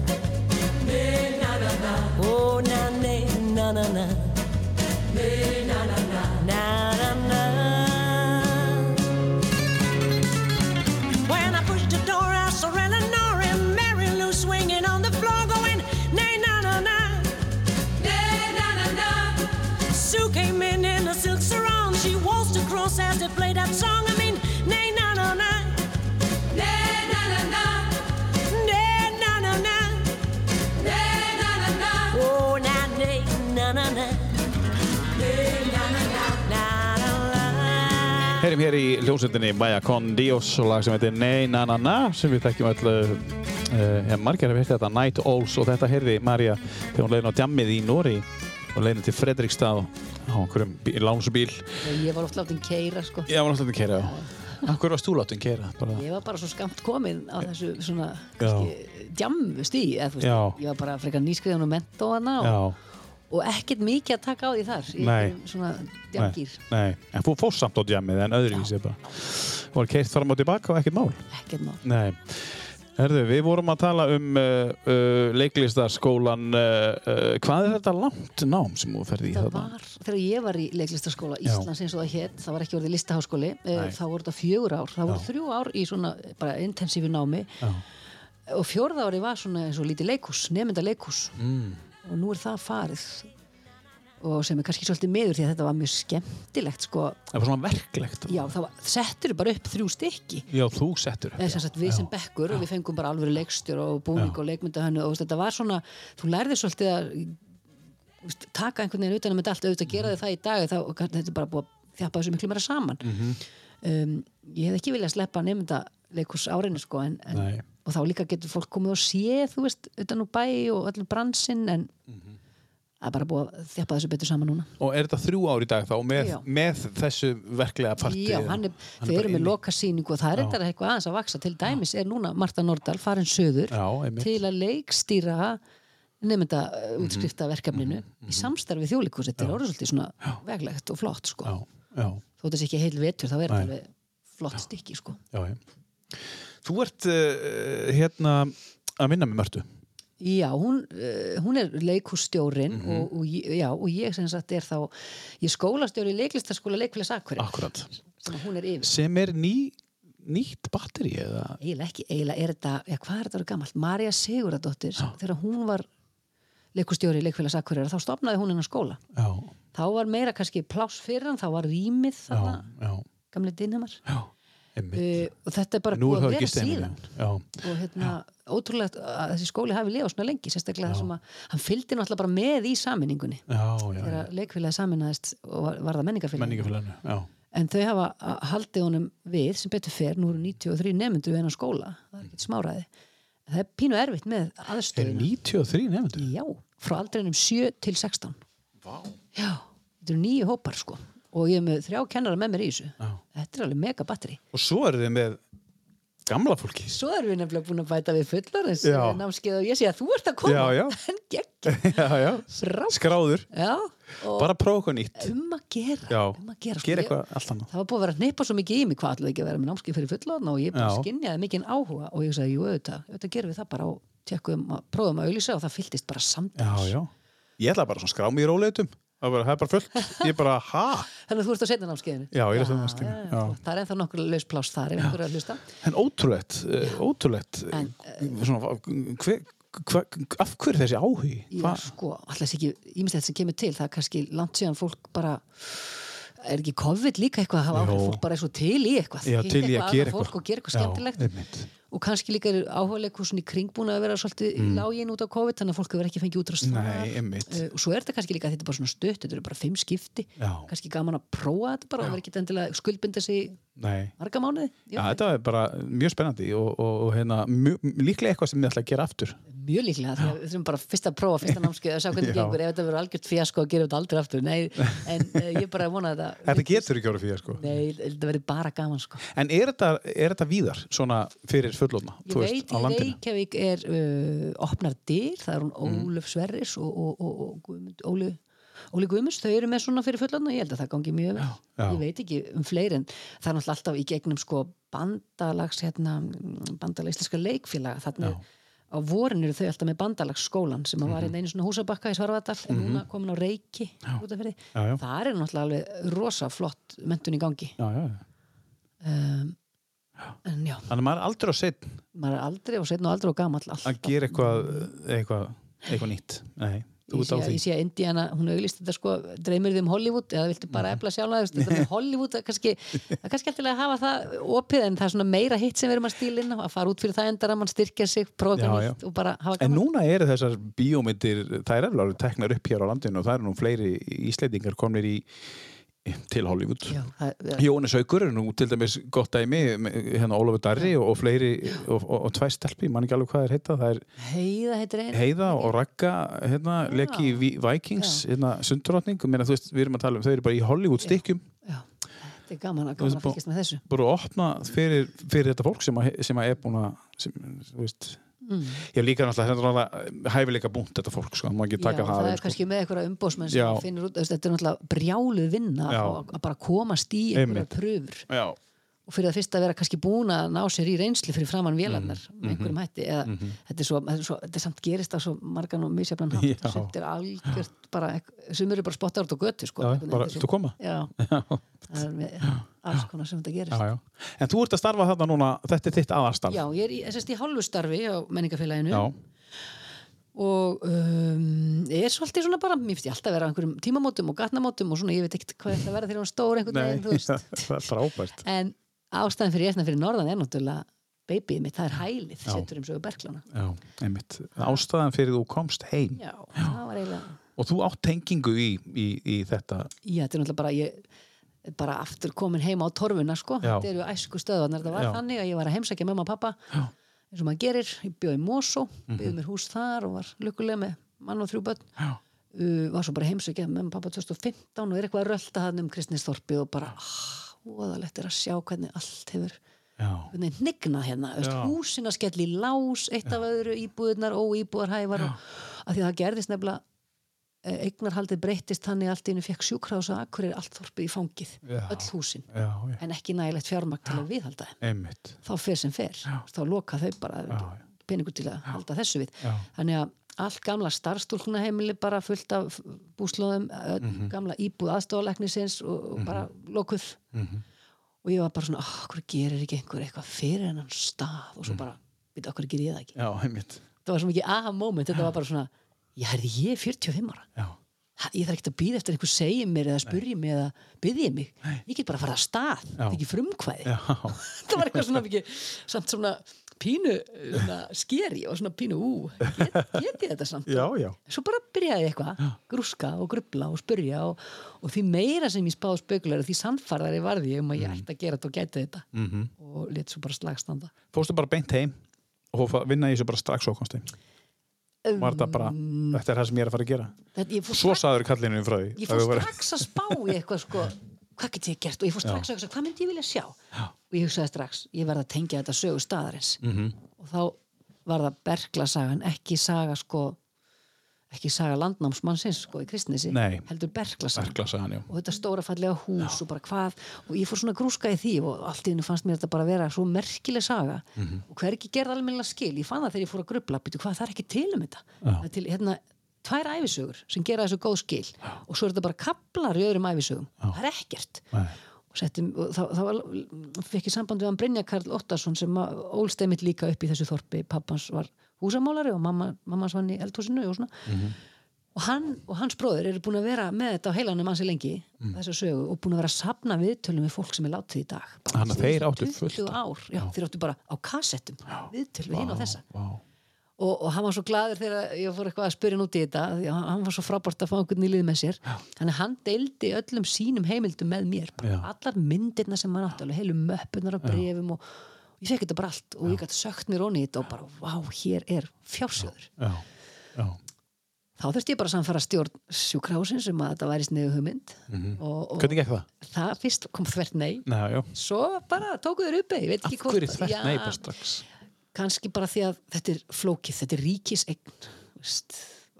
Heyrim hér í hljómsveitinni Maja Con Dios og lag sem heitir Nei Na Na Na sem við þekkjum öll uh, margir hefur heilt þetta Night Owls og þetta heyrði Marja þegar hún leiðin á djammið í Nóri og leiðin til Fredrikstad á einhverjum bí- lánsbíl Ég var oft látin keira sko. Já, var náttúrulega að keira Akkur varst þú að keira? Bara... Ég var bara svo skamt komin á þessu svona Já. Já. ég var bara frekar nýskriðan og mentóana og, Já, og ekkert mikið að taka á því þar í svona nei, djamgýr nei En þú fórst samt á djammið en öðruvísi bara Var keirt fram og tilbaka og ekkert mál ekkert mál Nei. Herðu, við vorum að tala um uh, uh, leiklistaskólan. Uh, uh, hvað er þetta langt nám sem þú ferði í Það þarna? var, þegar ég var í leiklistaskóla Já. Íslands eins og það hétt, það var ekki orðið listaháskóli Nei. þá voru þetta fjögur ár, það voru Já. þrjú ár í svona bara intensífu námi Já. og fjórða ári var svona eins og lítið leikhús, nefnda leikhús Mm. Og nú er það farið og sem er kannski svolítið miður því að þetta var mjög skemmtilegt sko, Það var svona verklegt. já var, settur bara upp þrjú stykki Já, þú settur. eða sem sagt við sem bekkur og við fengum bara alvöru leikstjór og búning Já. og leikmyndahönnu og þetta var svona, þú lærði svolítið að taka einhvern veginn utan um þetta allt auðvitað gera þið það í dag þá, þetta er bara búið að þjapa þessu miklu meira saman Mhm. um, ég hef ekki viljað sleppa nefnda leikus árinu sko en, en, og þá líka getur fólk komið og séð þú veist, utan úr bæ og allir bransinn en Mhm. það er bara búið að þjapa þessu betur saman núna Og er þetta þrjú ár í dag þá með, Já. með þessu verklega parti? Já, hann er, þau eru með lokasýningu og það er Já. eitthvað eitthvað aðeins að vaksa til dæmis er núna Marta Nordal farin söður Já, til að leikstýra nefnda uh, Mhm. útskriftaverkefninu í samstarfi þjólikús þetta er orðið svolítið svona veglegt og flott sko. Já, já, þó sé ekki heil vetur þá er þetta flott stykki sko. já, já. Þú ert uh, hérna að minna með Mörtu. Já, hún, uh, hún er leikhússtjórin Mhm. og, og, ég- já, og ég sem sagt er þá ég skólastjóri í leiklistaskóla leikfélags Akureyri Akkurat. sem er Sem er ný, nýtt batteri eða? eiginlega ekki, eiginlega er þetta já, hvað er þetta að vera gammalt? Marja Siguradóttir þegar hún var leikustjóri í leikfélags Akureyri, þá stopnaði hún hennar skóla Já, þá var meira kannski pláss fyrir hann þá var rýmið já, þarna já, já, uh, og þetta er bara búið að vera síðan. Já, og hérna, ótrúlega að þessi skóli hafi lifað svona lengi, sérstaklega þessum að hann fylgdi náttúrulega bara með í saminningunni já, já, já. þegar leikfélagi saminaðist og var, var það já. en þau hafa haldið honum við sem betur fer, nú eru 93 nefndu við hennar skóla, það er ekkert smáraði það er pínu erfitt með Er aðstöðuna 93 nefndur? Já, frá aldrinum 7 til 16 Vá. Já, þetta eru nýju hópar sko og ég er með þrjá kennara með mér í þessu Já. Þetta er alveg mega batteri Og svo eru þið með gamla fólki. Svo erum við nefnilega búin að bæta við fullorins Já. námskeið og ég sé að þú ert að koma Já, já. en gegn já, já. Frábært. Skráður. Já, og Bara prófa eitthvað nýtt. um að gera Já. um að gera, sko. Gera Ég- eitthvað allt annað. Það var búið að vera að neipa svo mikið í mig hvað ætlaði ekki að vera með námskeið fyrir fullorna og ég bara Já. skinjaði mikið áhuga og ég sagði, jú, auðvitað, auðvitað gerum við það bara og tjekkum að prófum að auðlýsa og það fylltist bara Já, samtals já. Ég ætla bara svona að skrá mig í róleitum. Það er bara, það er bara fullt. Ég er bara, ha? Þannig að þú ert að setja námskeiðinu Já, ég er að setja námskeiðinu, já, já. já. Það er ennþá nokkur laus pláss þar ef einhver er að hlusta En ótrúlegt, uh, ótrúlegt. En, svona, hver, hva, af hverju þessi áhugi? Já, sko, alltaf ekki ímislegt sem kemur til, það er kannski langt síðan fólk bara er ekki COVID líka eitthvað að hafa Jó. fólk bara er svo til í eitthvað Já, til í að gera fólk eitthvað. og gera eitthvað Já, skemmtilegt einmitt. Og kannski líka er áhugaleikursun í kring búin að vera svolítið mm. lágin út á COVID þannig að fólk hefur ekki fengið einmitt. uh, og svo er þetta kannski líka að þetta er bara svona stutt þetta eru bara fimm skipti Já. kannski gaman að prófa þetta bara og vera ekki endilega skuldbinda sig Nei. marga mánuði Já, þetta er bara mjög spennandi og, og, og hérna, mjög, líklega eitthvað sem ég ætla að gera aftur. mjög líklega að við þurfum bara fyrst að prófa fyrsta námskeið að sjá hvernig Já. gengur ef þetta verður algjört fjasko að gera þetta aldrei aftur Nei, en uh, ég bara vona að þetta Þetta getur ekki ára fyrir, sko. Nei, þetta verður bara gaman sko. En er þetta, er þetta víðar, svona fyrir fullóna, Ég veit, á í? Reykjavík er uh, opnar dyr, það er hún Ólöf Sverris og, og, og, og Óli, Óli Guðmunds, þau eru með svona fyrir fullan og ég held að það gangi mjög vel. já. Ég veit ekki um fleiri en það er náttúrulega alltaf í gegnum sko bandalags, hérna, bandalags íslenska leikfélaga, þannig á vorin eru þau alltaf með bandalagsskólan sem að var hérna einu svona húsabakka í Svarfadal en núna komin á Reiki út af fyrir Já, já. það er náttúrulega alveg rosa flott mentun í gangi já, já. um, já, Þannig að maður er aldrei á setn maður er aldrei og setn og aldrei og gamall að gera eitthvað, eitthvað, eitthvað nýtt. Nei, ég á sé, ég sé að Indiana, hún auglist þetta sko dreymir þið um Hollywood eða viltu bara efla sjálfa þú veist, þetta með Hollywood, það er kannski, það er kannski alltaf að hafa það opið en það er svona meira hitt sem við erum að stíla inn á að fara út fyrir það endar að mann styrkja sig prófa nýtt og bara hafa En gaman. núna eru þessar bíómyndir, það er eflagur teknar upp hér á landinu og það eru nú fleiri íslendingar komnir í, til Hollywood. Já, Jónis Haukur er nú til dæmis gott dæmi, hérna Ólafur Darri og, og fleiri, og, og, og tvær stelpi, mann ekki alveg hvað er heita, það er heiða heitir einu Heiða og Ragga, hérna, leki Vikings, hérna, meina, þú veist, við erum að tala um, þau eru bara í Hollywood stikkjum, Já, þetta er gaman að, gaman að fylgjast með þessu. bara að opna fyrir, fyrir þetta fólk sem, að, sem að er búin að, sem, þú veist, mm. ég hef líka náttúrulega, hæfileika búnt þetta fólk, sko, Já, það það, er sko. kannski með einhverja umbósmenn sem finnur út, þetta er náttúrulega brjáluð vinna að, bara komast í einhverja pröfur. Já, og fyrir það fyrst að vera kannski búin að ná sér í reynslu fyrir framann vélarnar Mhm. með einhverjum hætti eða þetta, er svo, þetta, er svo, þetta er samt gerist á svo margan og misjafnan hátt Já. þetta er algjört bara sem eru bara spottar út á götu sko, já, bara, veginn, þú koma? já, er með alls konar sem þetta gerist Já, já. En þú ert að starfa þarna núna, þetta er þitt aðarstarf. Já, ég er í, í hálfu starfi á menningafélaginu Já, og um, er svolítið svona bara, mér finnst ég alltaf að vera á einhverjum tímamótum og gatnamótum og svona, ég veit ekkert hvað þetta verða þegar hún stór einhvern veginn, er en ástæðan fyrir ég fyrir norðan er náttúrulega babyið mitt, það er hælið, Já. setur um sögu berglana Já, einmitt. Ástæðan fyrir þú komst heim Já, það var eiginlega og þú átt tengingu í, í, í þetta. Já, þetta er náttúrulega bara ég bara aftur komin heim á torfuna sko Já. þetta eru æsku stöðvarnar, þetta var Já. þannig að ég var að heimsækja mamma og pappa Já. eins og maður gerir, ég bjóði Mhm. byggði mér hús þar og var lukkulega með mann og þrjú börn Já. uh, var svo bara heimsækja mamma og pappa 2015 og er eitthvað að rölda hann um Kristnisþorpi og bara, óðalegt er að sjá hvernig allt hefur hnignað hérna, veist, Já. húsin að skella í lás, eitt af öðru íbúðunar og íbúðarhæfar og að því að það gerðist nefnilega eh, eignarhaldið breyttist þannig allt í hennu fekk sjúkrahús að akkur er allt þorpið í fangið Já. öll húsin, já, já, en ekki nægilegt fjármagn til að viðhalda þeim, þá fer sem fer. Þá loka þau bara peningur til að halda þessu við. Þannig að allt gamla starfstúlkunaheimili bara fullt af búslóðum Mhm. gamla íbúð aðstofaleknisins og, og bara lokuð. Mhm. og ég var bara svona, oh, hvað gerir ekki einhver eitthvað fyrir hennan stað? Og Mhm. svo bara, veit okkur gerir ég það ekki? Já, það var svo mikið aha moment, þetta var bara svona ég herði ég er 45 ára. Já, ha, ég þarf ekkert að býða eftir einhver segi mér eða spurji mig eða byðji mig. Ég get bara að fara að stað, þetta er ekki frumkvæði. Það var eitthvað svona mikið samt svona pínu skeri og svona pínu ú get, get ég þetta samt já, já. svo bara byrjaði ég eitthvað, grúska og grubla og spurja og, og því meira sem ég spáði spökulega því sannfarðari varði ég um að ég ætti að gera þetta og gæti þetta Mm -hmm. og let svo bara slagstanda Fórstu bara beint heim og vinna í þessu bara strax heim. Var þetta bara, þetta er það sem ég er að fara að gera. Þetta, ég Svo strax, saður kallinu frá því. ég fór strax að spá í eitthvað sko, hvað get ég gert? Og ég fór strax að hugsa, hvað myndi ég vilja sjá? Og ég hugsaði strax, ég verði að tengja þetta sögu staðarins. Mhm. og þá var það Berglasagan, ekki saga sko ekki saga landnámsmannsins sko í kristnesi, Nei. heldur Berglasagan Berglasagan, já. og þetta stóra fallega hús og bara hvað og ég fór svona að grúska í því og allt í hennu fannst mér þetta bara vera svo merkileg saga. Mhm. og hver ekki gerði almennilega skil. Ég fann það þegar ég fór að grubla, býtu hvað það er ekki til um þetta. Til hérna tvær æfisögur sem gera þessu góð skil og svo er þetta bara kaplar í öðrum æfisögum það er ekkert. Nei. og, settum, og þá, þá var, fekk ég samband við hann Brynja Karl Óttarsson sem að ólst einmitt líka upp í þessu þorpi. Pappans var húsamálari og mamma, mammans vann í eldhúsinu og svona. Og, hann, og hans bróður eru búin að vera með þetta á heilanum ansi lengi þessa sögu og búin að vera að sapna viðtölum við fólk sem er látið í dag. Þannig að þeir áttu fullt 20 ár, já, þeir áttu bara á kassettum viðtöl við hinn og þessa. Vá. Og, og hann var svo glaður þegar ég fór eitthvað að spyrja hann út í þetta hann var svo frábært að fá einhvern í lið með sér að hann deildi öllum sínum heimildum með mér, bara Já. allar myndirna sem hann átti, heilu möppunar af brefum og, og ég fekk þetta bara allt og ég gæti sökt mér onni í þetta og bara, vá, hér er fjársjóður Já, já. þá þurfti ég bara samfara stjórn sjúkrahúsin sem að þetta væri sniðu hugmynd og, og Hvernig gekk það? það fyrst kom þvert nei já. svo bara tóku þér uppi, Af ekki hverju þvert Já, nei bara strax? Kannski bara því að þetta er flókið, þetta er ríkisegn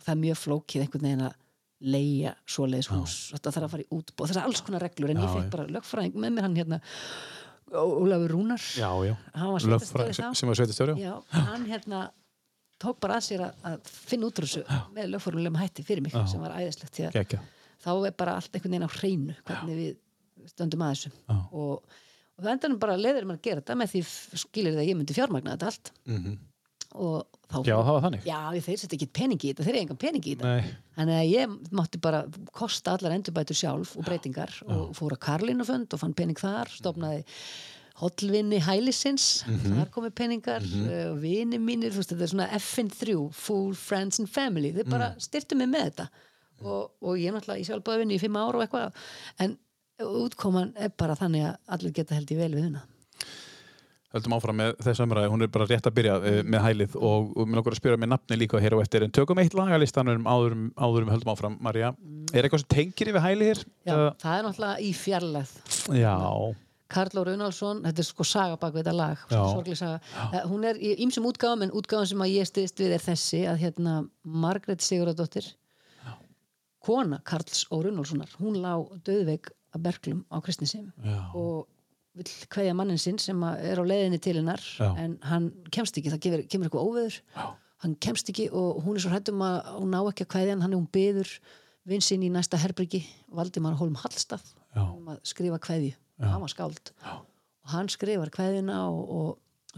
það er mjög flókið einhvern veginn að leia svoleiðis hús, þetta þarf að fara í útbóð það er alls konar reglur, en Já, ég fekk bara lögfræðing með mér hann hérna Ólafur Rúnar. Já, já. Var þá. sem, var sveitastjóri, hann hérna tók bara að sér að, að finna út úr þessu með lögformulegum hætti fyrir mig sem var æðislegt þá er bara allt einhvern veginn á hreinu hvernig við stöndum að þessu. Og, og það endanum bara leiður maður að gera þetta með því skilir það að ég myndi fjármagna þetta allt. -hmm. og þá Já, það var þannig. Já, þeir setja ekki pening í þetta, þeir eru engan pening í þetta. Þannig að ég mátti bara kosta allar endurbætur sjálf og breytingar og fór að Karlinufönd og fann pening þar, stofnaði hollvinni hælisins, þar komi peningar mm og vini mínir, þú veist, þetta er svona FN3, Full Friends and Family, þeir bara styrtu mig með þetta. Og, og ég er náttúrulega í sjálfbæðvinni í fimm ára og eitthvað, en útkoman er bara þannig að allir geta held í vel við huna. Höldum áfram með þessu umræði, hún er bara rétt að byrja uh, með hælið og, mér langar að spyrja með nafni líka hér og eftir en tökum eitt lagalistanum áðurum, áðurum höldum áfram, Marja. Er eitthvað sem tengir yfir hælið hér? Já, Eða- það er náttúrulega í fjarlæð. Já, Karl Óri Unálsson, þetta er sko saga bak við þetta lag, Já. sorgleg saga Eh, hún er í ýmsum útgáfum en útgáfum sem að ég stiðist við er þessi að hérna Margrét Sigurðardóttir kona Karls Óri Unálssonar hún lá döðveik að berglum á Kristnisim Já. og vill kveðja mannin sinn sem er á leiðinni til hennar Já. en hann kemst ekki, það kemur, kemur eitthvað óveður. Já. hann kemst ekki og hún er svo hrættum að hún ná ekki að kveðja hann, hann er hún byður vinsinn í næsta herbyrgi Valdimar Holm Hallstað um að skrifa kveðju. Hann var skáld. Og hann skrifar kveðjuna og, og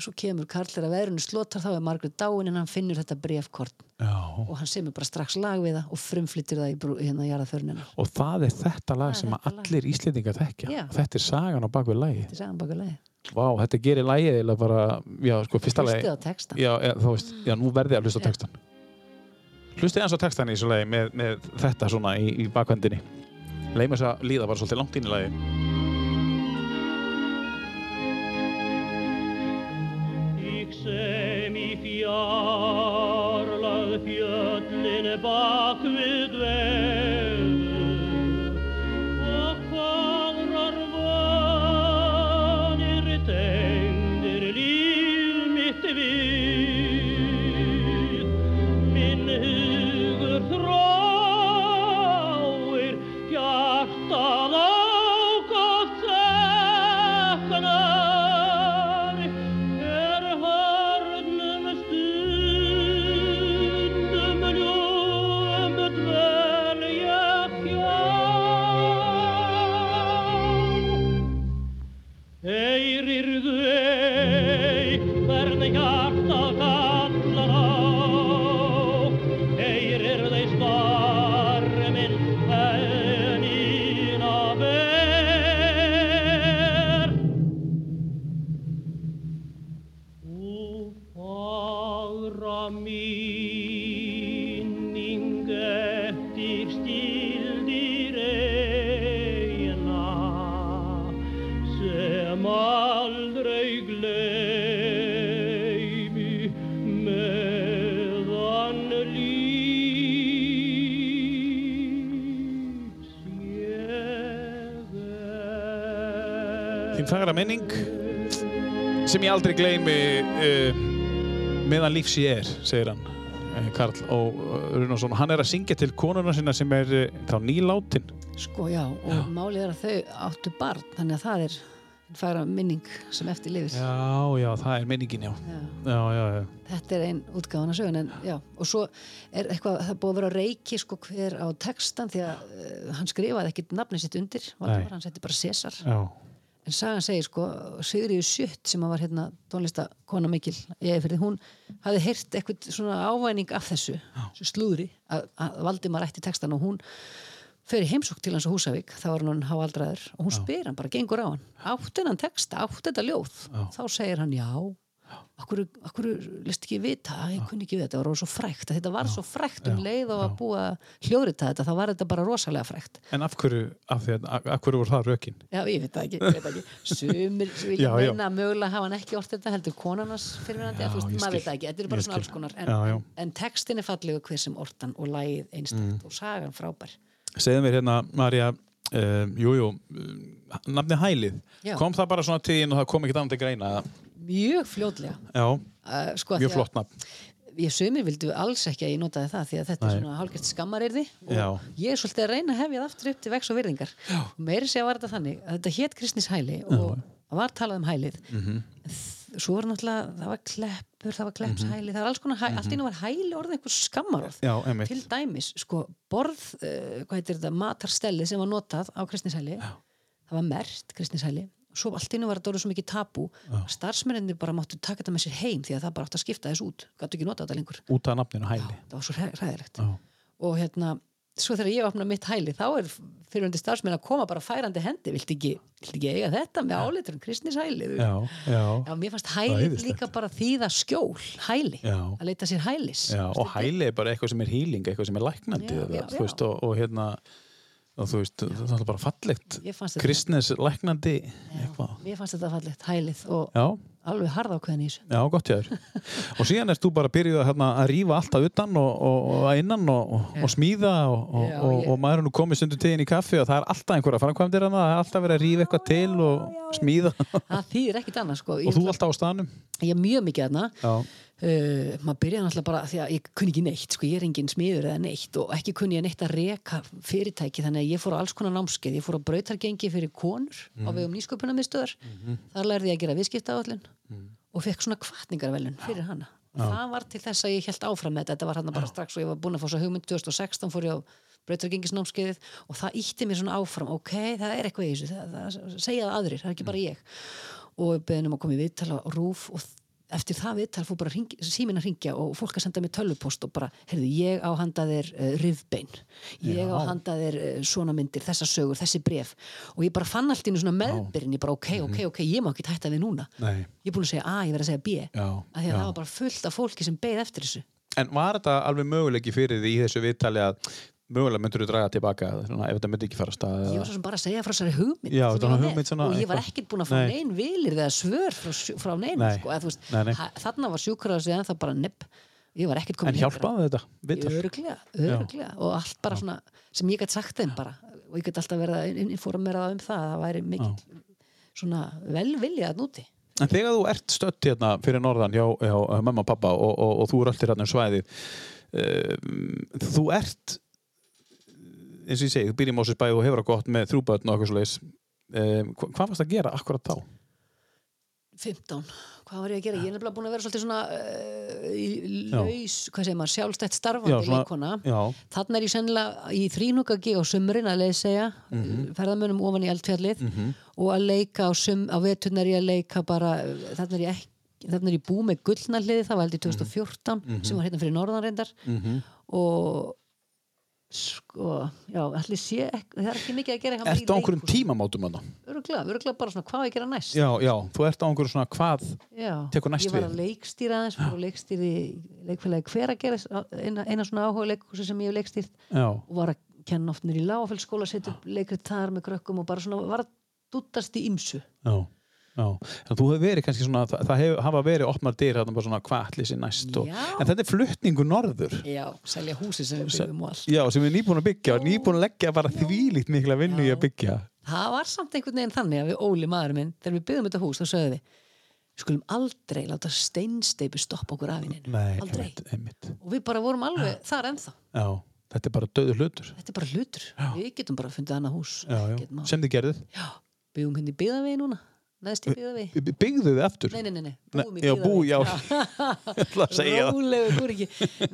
svo kemur Karl þegar veðrunu slotar þá er Margrét dáin en hann finnur þetta brefkort og hann semur bara strax lag við það og frumflyttir það í brú, hérna jarðaförnina Og það er þetta lag Það sem að þetta lag. allir Íslendingar þekkja. Já. Þetta er sagan á bakvið lagi. þetta er sagan baka lagi Vá, þetta gerir lagið eða bara, já, sko, fyrsta lagi. á Já, veist, já, nú verði ég að hlusta á Já. textan. Hlustið eins á textan í þessu lagi með, með þetta svona í, í bakvendinni. Leima þess að líða bara svolítið langt inn í lagi. Bak við dvelur sem ég aldrei gleymi uh, meðan lífs ég er, segir hann uh, Karl og uh, Runarsson hann er að syngja til konuna sinna sem er þá nýlátin. Sko já og málið er að þau áttu barn þannig að það er færa minning sem eftir lifir. Já, já, það er minningin, já. Já. Já, já, já, Þetta er einn útgáfan að sögun en já, og svo er eitthvað, það búið að vera reiki sko hver á textan því að uh, hann skrifaði ekkit nafnið sitt undir Nei. Hann setti bara César já. En sagan segir sko, Sigriður Sjutt sem var hérna tónlistakona mikil ég fyrir hún hafði heyrt eitthvað svona ávæning af þessu, slúðri að, að Valdimar ætti textan og hún fer í heimsók til hans á Húsavík þá var hann háaldraður og hún spyr hann bara, gengur á hann átti hennan texta, átti þetta ljóð? Þá segir hann já okkur, okkur list ekki vita ég kunni ekki við þetta, það var svo frækt þetta var svo frækt um leið og að búa hljóðrita þetta, þá var þetta bara rosalega frækt En af hverju, af, því, að- af hverju voru það rökin? Já, ég veit það ekki, ég veit það ekki. Sumir Já, vilja já. meina að mögulega hafa hann ekki orðið þetta heldur konarnas fyrirvinandi, Já, ég maður veit það ekki, þetta er bara Ég svona alls konar en, Já, já. en, en textin er fallegu hver sem orðan og lagið einstakt Mm. og sagan frábær Segðu mér hérna, Marja uh, Jú, jú, nafni Hælið Já. Kom það bara svona tíðin og það kom ekki annað til greina? Mjög fljótlega Já, uh, sko, mjög að- flott nafn Ég sumir vildu alls ekki að ég notaði það því að þetta Nei. er svona hálfgert skammarirði Já. og ég er svolítið að reyna að hefja það aftur upp til vex og virðingar Já. og meiri segja var þetta þannig að þetta hétt Kristnis hæli og var talað um hælið Mhm. en þ- svo var náttúrulega það var klepp sleppur, það var kleppshæli það var alls konar, hæ, allt í nú var hæli orðið einhver skammarorð Já, einmitt. til dæmis, sko, borð uh, hvað heitir þetta, matarstelli sem var notað á kristnishæli, það var mert kristnishæli, svo allt nú var þetta orðið svo mikið tabú, starfsmenninni bara máttu taka þetta með sér heim því að það bara átti að skipta þess út. Gætu ekki notað þetta lengur, út af nafninu hæli. það var svo hræ- hræðilegt. Já. og hérna, svo þegar ég opna mitt hæli þá er fyrirhundi starfsmenn að koma bara færandi hendi, viltu ekki, viltu ekki eiga þetta með áleitur um kristnishæli Já, já, Já, mér fannst hæli líka bara þýða skjól, hæli, Já. að leita sér hælis. já og hæli er bara eitthvað sem er hýling eitthvað sem er læknandi og, hérna þú veist, það er bara fallegt. Ég kristnes læknandi Mér fannst þetta fallegt, hælið og Já, alveg harða ákveðin í þessu. já, gott hjá þér. Og síðan erst þú bara byrjuð að, hérna, að rífa alltaf utan og, og, og innan og, og, smíða og, og, Já, og, ég- og maður er nú komið stundu tíðin í kaffi og það er alltaf einhverja framkvæmdir hana, það er alltaf verið að rífa eitthvað til og smíða. Það þýðir ekkit annað, sko. og þú alltaf á staðnum? Ég er mjög mikið þarna. Uh, maður byrjaði náttúrulega bara því að ég kunni ekki neitt, sko, ég er engin smiður eða neitt og ekki kunni ég neitt að reka fyrirtæki þannig að ég fór á alls konar námskeið, ég fór á brautargengi fyrir konur á vegum nýsköpunarmiðstöðar þar lærði ég að gera viðskiptaáallin og fekk svona kvartningarvelun fyrir hana. Og það var til þess að ég held áfram með þetta. Þetta var hann bara strax og ég var búin að fá svo hugmynd. 2016 fór ég á brautargengisnámskeiðið og það ítti mér svona áfram. Ok, það er eitthvað í þessu, það, það, segja það aðrir það er ekki bara ég. Og beðnum að koma í viðtala á rúf og eftir það viðtal fór bara hring, símin að ringja og fólk að senda mér tölvupost og bara, heyrðu, ég á handa þér uh, rifbein, ég á handa þér uh, svona myndir, þessa sögur, þessi bref og ég bara fann allt í svona meðbyrinn ég bara, ok, ok, ok, ég má ekki hætta við núna. Nei. ég er búin að segja A, ég verð að segja B. Já, af því að já. það var bara fullt af fólki sem beið eftir þessu. En var þetta alveg möguleiki fyrir því í þessu viðtali að mögulega myndur þú draga tilbaka svona, ef þetta myndi ekki fara að stað ég var svo sem bara að segja frá þessari hugmynd Já, hugmynd svona og ég var ekkert búin að fá neinn vilir eða svör frá, frá Nei. sko, þarna var sjúkraðs en það bara nepp ég var ekkert komin En hjálpaði þetta öruglega, öruglega og allt bara svona sem ég gæti sagt þeim bara. Og ég gæti alltaf verið að informera um það að það væri mikil svona velvilja að núti En þegar þú ert stött hérna fyrir norðan hjá, hjá uh, mamma og pappa og, og, og þú er alltaf hérna um svæðið uh, þú ert eins og ég segi, þú býr í Mósusbæði og hefur það gott með þrjúbötn og eitthvað svo leis uh, hvað varst að gera akkurat þá? 15, hvað var ég að gera? Ég er nefnilega búin að vera svolítið svona uh, í Já. laus, hvað segir maður, sjálfstætt starfandi Já, svona- leikona já. þannig er ég sennilega í þrínúkagi á sumrin að leið segja mm Mhm. ferðamönnum ofan í eldfjallið og að leika á á veturnar ég að leika bara, þannig er ég ekki þannig er ég búið með gullnarliði, það var held í 2014 Mhm. sem var hérna fyrir norðan reyndar og sko, já, allir sé ekki, það er ekki mikið að gera í Ertu á einhverjum leikhúsi. tímamótum hana? Öruglega, öruglega bara svona hvað ég gera næst? Já, já, þú ert á einhverjum svona hvað Já, Tekur næst ég var við? að leikstýra aðeins og leikstýrði leikfélagi hver að gera eina, eina svona áhuga leikhúsi sem ég hef leikstýrt. Já, og var að kenna oft mér í lágafélskóla setja upp leikrið þar með krökkum og bara svona var að dúttast í ymsu já, já þú hefur verið kannski svona, það, það hef, hafa verið opnar dyr hérna bara svona allir sér næst og, Já. en þetta er fluttningu norður. Já, selja húsi sem við byggjum og allt. Já, sem við erum nýbúin að byggja. Og nýbúin að leggja bara þvílíkt mikla vinnu í að byggja. Það var samt einhvern veginn þannig að við Óli maður minn þegar við byggðum þetta hús þá sögðum við við skulum aldrei láta steinsteipu stoppa okkur af Nei, aldrei. einmitt, einmitt. og við bara vorum alveg þar ennþá. Já, þetta er bara döður hlutur. Þetta er bara hlutur, við getum bara fundið annað hús. Já, já. Sem þið gerðið Já, byggum hérna í byggðavegi núna neðst í byggðavegi B- Byggðuð þið aftur? Nei, nei, nei, búum í já, bú, já. byggðavegi Ég ætla að segja það. Rólegu, þú er ekki.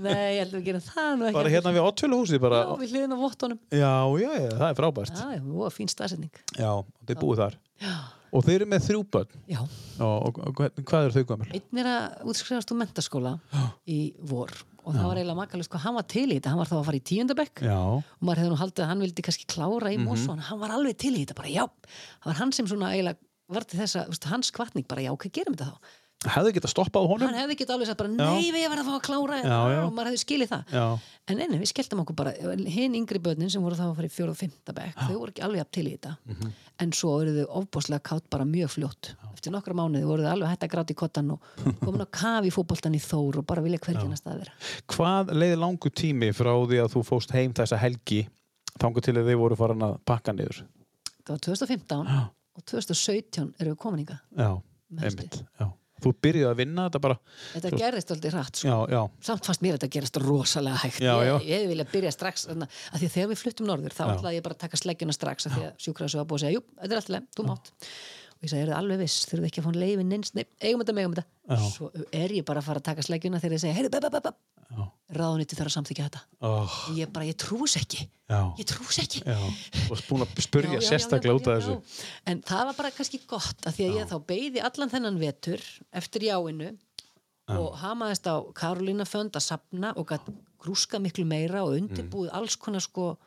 Nei, ég held að við gerum það nú ekki. Bara hérna við Ottfjöluhúsið bara. Já, við hliðin á vottunum. Já, já, já, það er frábært. Já, já, það var fín staðsetning. Já, þið búið þar. Já, Og þeir eru með þrjú börn. Já. Og, og, hvað- eru þau gömul? Einn er að útskrifast úr mentaskóla í vor. Og það var eiginlega makalust hvað hann var til í þetta, hann var þá að fara í tíundabekk. Já, og maður hefði nú haldið að hann vildi kannski klára í Mosó en hann var alveg til í þetta, bara já. Það var hann sem svona eiginlega var til þess að hans kvartning bara já, hvað gerum þetta þá. Hefðu getað stoppað honum? hann hefði getið alveg sagt bara nei, við verðum að fá að klára Já, já. og maður hefði skilið það. Já, en enni, við skelltum okkur bara hinn yngri börnin sem voru þá að fara í fjóra og fymta bekk þau voru ekki alveg jafn til í þetta. Mhm. en svo eru þau ofbáslega kátt bara mjög fljótt. Eftir nokkra mánuði voru þau alveg hætt að gráta í kottan og komin á kafi í fótboltan í Þór og bara vilja hverjana stað vera. Hvað leiði langu tími frá því að þú fóst heim þessa helgi þangu til að þið voru farin að pakka niður? það var 2015 og 2017 erum við komin inga Já, einmitt já. Þú byrjuði að vinna þetta bara. Þetta gerðist aldrei hratt sko. Já, já, samt fannst mér þetta gerast rosalega hægt. Ég, ég vilja byrja strax þegar við fluttum norður þá ætlaði ég bara að taka sleggjuna strax því að sjúkraðsög var búið að segja, jú, þetta er alltaf leið, þú mátt. Og ég sagði, er það alveg viss, þurfum ekki að fá leifin neins, nei, eigum þetta, megum þetta. Svo er ég bara að fara að taka sleggjuna þegar ég segja, heyrðu, bæ, bæ, bæ, bæ ráðuniti þarf að samþykja þetta. Oh, og ég bara, ég trús ekki. Já. ég trús ekki. Já, varst búin að spurja Já, já, já, sérstaklega já, út af já, þessu. já. en það var bara kannski gott af því að ég þá beigði allan þennan vetur eftir jáinu og hamaðist á Karolína Fönd að sapna og gætt grúska miklu meira og undirbúið Mm. alls konar sko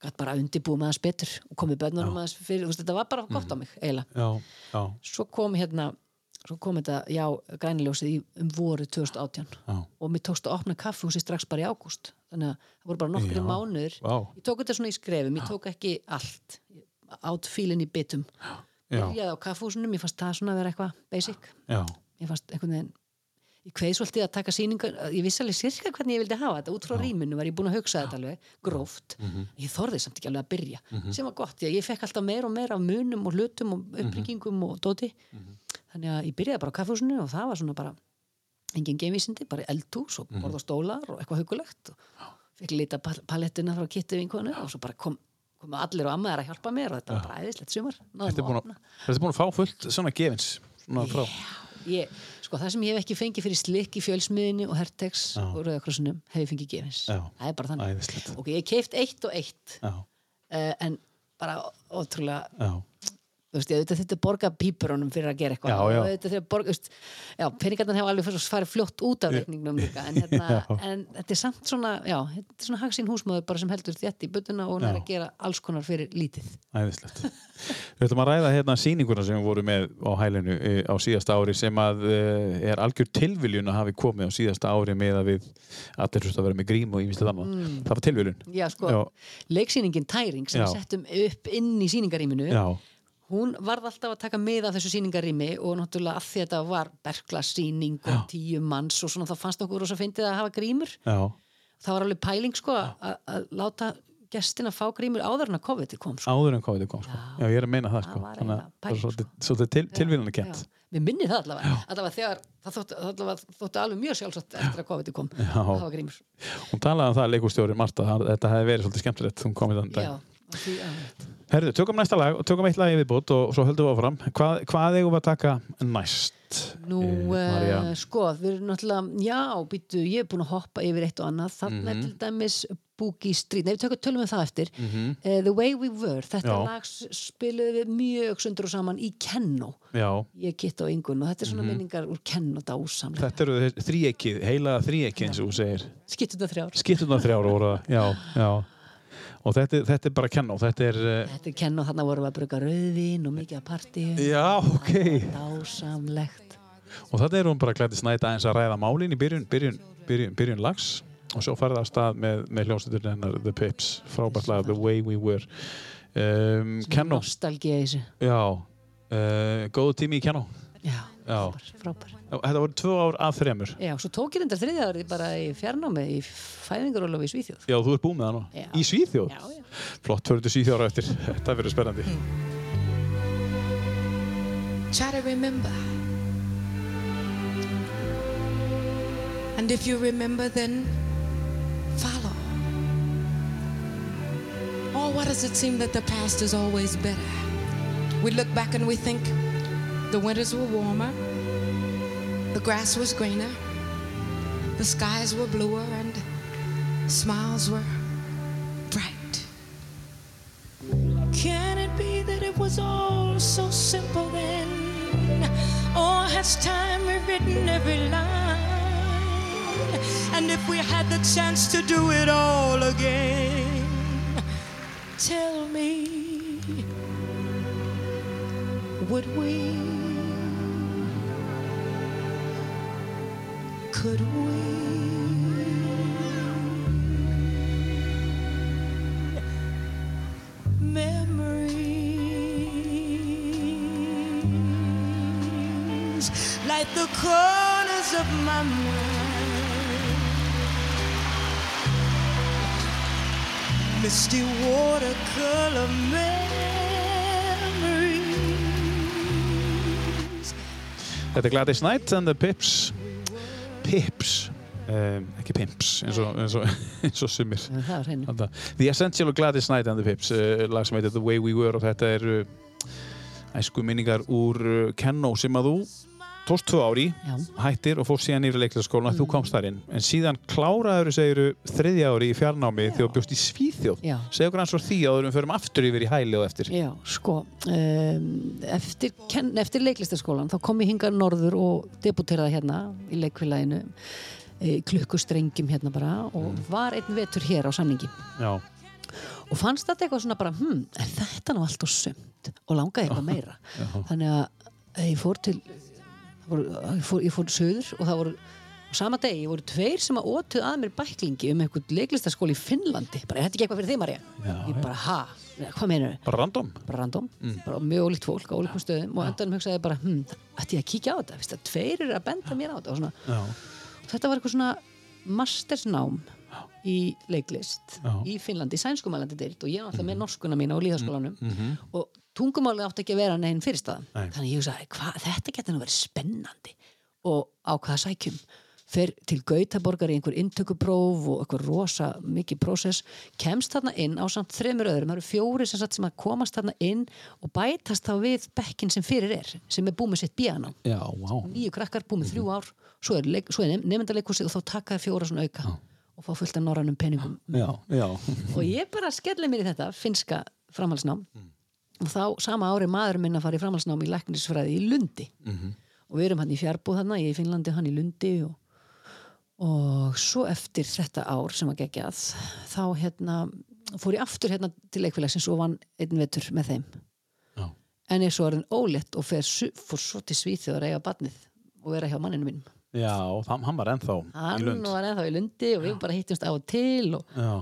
gætt bara undirbúið hans betur og komið bönnunum aðeins fyrir, þetta var bara gott Mm. á mig eiginlega. Já, já, svo kom hérna svo kom þetta, já, græniljósið um voru 2018 já. Og mér tókst að opna kaffihúsi strax bara í ágúst. Þannig að það voru bara nokkri Já. mánuður Vá. ég tók þetta svona í skrefum, ég tók ekki allt. Ég át fílinn í bitum. Já. byrjaði á kaffihúsunum, ég fannst það svona að vera eitthvað basic, Já, ég fannst einhvern veginn ég kveið svolítið að taka sýningar ég vissi alveg sirka hvernig ég vildi hafa þetta. Út frá rýminu var ég búin að hugsa þetta alveg, gróft. Mhm. ég þorði samt ekki alveg að byrja sem var gott, ég fekk alltaf meira og meira af munum og hlutum og Mhm. uppbyggingum og dóti þannig að ég byrjaði bara á kaffehúsinu og það var svona bara engin geimvísindi, bara eldhús og Mhm. borð og stólar og eitthvað hugulegt og fekk lita pal- palettuna frá kittu vinkonu og svo bara kom, kom allir og amma þær að hjálpa mér og þetta var bara æðislegt sumar. Þetta er búin að, fá fullt svona gefins? Svona frá ég, sko það sem ég hef ekki fengið fyrir slikk í fjölsmiðinni og hertex Já. og rauðakrossunum hef ég fengið gefins. Já. það er bara þannig. Æðislegt. ok, ég keift eitt og eitt Já, uh, en bara ótrúlega já, þú veist, ég auðvitað þetta borga pípurunum fyrir að gera eitthvað. Já, já. þetta borga, veist, já, peningarnar hefur alveg farið- fljótt út af reikningnum líka en, hérna, en þetta er samt svona þetta er svona hagsín húsmaður bara sem heldur þétt í budduna og hún er að gera alls konar fyrir lítið. Æðislegt. Við ætlum að ræða hérna sýninguna sem við vorum með á hælinu eh, á síðasta ári sem að eh, er algjör tilviljun að hafi komið á síðasta ári með að við allir hrjótt að vera með grím og ímislegt annað. Mm. Það var tilviljun. Já, sko, Já. leiksýningin Tæring sem við settum upp inn í sýningarýminu Já, hún varð alltaf að taka mið af þessu sýningarými og náttúrulega að því að þetta var berklasýning og tíu manns og svona þá fannst okkur rosa fyndið að hafa grímur. Já, það var alveg pæling sko að að láta gestina fá grímur áður en að COVID kom sko. áður en COVID kom sko. Já, ég er að meina það sko. Það var að það pæling, svolítið, til, tilviljuna kent Já. Mér minni það allavega, allavega þegar það þótti, það allavega, þótti alveg mjög sjálfsagt eftir að COVID kom Já. að hafa grímur. Hún talaði um það, leikustjóri Marta, að þetta hefði verið svolítið skemmtilegt hún komið þann dag. Já, og já. Herðu, tökum næsta lag og tökum eitt lag í viðbútt og svo höldum við áfram. Hvað, hvað eigum við að taka næst? Nú, Eh, María? sko, við erum náttúrulega já, býtu, ég er búin að hoppa yfir eitt og annað þannig Mhm. er til dæmis Boogie Street Nei, við tökum tölum við það eftir uh, The Way We Were, þetta. Já. lag spiluðum við mjög sundur og saman í Kenno Já, ég gitt á yngun og þetta er svona minningar úr Kenno dásamlega, þetta eru þríekið, heila þríekið eins og þú segir. skittum það þrjár Skiptuna þrjár voru það, já, já. Og þetta, þetta er bara kenn og þetta er, Þetta er Kenno, þarna vorum við að bruka rauðvín og mikið að partíu já, ok. dásamlegt. Og þetta er hún bara klætti snæta eins að ræða málin í byrjun, byrjun, byrjun, byrjun lags. Og svo farið af stað með, með hljómsveiturinn hennar The Pips, frábært lag The Way We Were. Um, Kenno, nostalgía í þessu. Já, uh, góðu tími í Kenno. Já, Já. frábær, frábær Þetta voru tvö ár af þremur. Já, svo tók ég þetta þriðja árið bara í fjarnámi í fæðingarólofi í Svíþjóð Já, þú ert búið með það nú. Í Svíþjóð? Já, já. Flott, fyrir til Svíþjóðar eftir. Þetta verður spennandi. Try to remember. And if you remember, then follow. Or why does it seem that the past is always better? We look back and we think the winters were warmer, the grass was greener, the skies were bluer, and smiles were bright. Can it be that it was all so simple then? Or has time rewritten every line? And if we had the chance to do it all again, tell me, would we? Could we? Memories like the corners of my mind. Misty watercolor memories. Þetta er Gladys Knight and the Pips. Pips. Um, ekki Pimps, eins og, eins og, eins og sumir. The Essential of Gladys Knight and the Pips, uh, lag sem heitir The Way We Were og þetta er uh, æsku minningar úr uh, Kenno sem að þú tókst tvö ári, Já. hættir og fórst síðan í leiklæðaskólan þú komst þar inn, en síðan kláraður segiru þriðja ári í fjarnámi þegar þú bjóst í Svíþjóð. Já. okkur hans frá því en við förum aftur yfir í hæli og eftir. Já, sko um, eftir, eftir leiklistaskólan þá kom ég hingað norður og debuteraði hérna í leikfélaginu e, klukkustrengjum hérna bara og var einn vetur hér á samningi. Já, og fannst þetta eitthvað svona bara hm, er þetta nú allt og sumt? Og langaði eitthvað meira. Þannig að ég fór til voru, ég, fór, ég fór söður og það voru á sama degi voru tveir sem að ótuð að mér bæklingi um einhvern leiklistaskóli í Finnlandi. Bara, er þetta ekki eitthvað fyrir þig Marja? ég bara, ha, hvað meinar bara random. Bara random, bara mjög ólíkt fólk á ólíkum stöðum og endanum hugsaði ég bara hm, ætti ég að kíkja á þetta, Vist, að tveir eru að benda mér á þetta. Og svona, Já, þetta var eitthvað svona mastersnám í leiklist Já. í Finnlandi, í sænskumælandi deild og ég er náttúrulega með norskuna mína og líðaskólanum Mhm. og tungumálið átti ekki að vera neginn fyrirstaðan Nei. þannig ég hugsaði, hva, þetta getur nú verið spennandi. Og á hvaða sækjum? Fer til Gautaborgar í einhver inntökupróf og eitthvað rosa mikið prósess, kemst þarna inn á samt þremur öðrum, það eru fjóri sem, sem að komast þarna inn og bætast þá við bekkin sem fyrir er, sem er búið með sitt bíana já, vá. Nýju krakkar, búið með þrjú ár svo er, leik, svo er nefndaleikursi og þá taka þær fjóra svona auka og fá fullt af norrannum peningum. Já, já, og ég bara skelli mér í þetta finska framhalsnám og þá sama ári maður minn að fara í í læknisfræði í Lundi. Og við erum hann í fjárbúð þarna, ég í Finnlandi, hann í Lundi og, og svo eftir þetta ár sem að geggjað þá hérna fór ég aftur hérna til leikfélagsins og vann einn vetur með þeim. Já. en ég svo orðin ólétt og fer, fór svo til Svíþjóð að reyja barnið og vera hjá manninu mínum. Já hann, hann var ennþá í hann Lund. var ennþá í Lundi og við bara hittumst á og til og Já,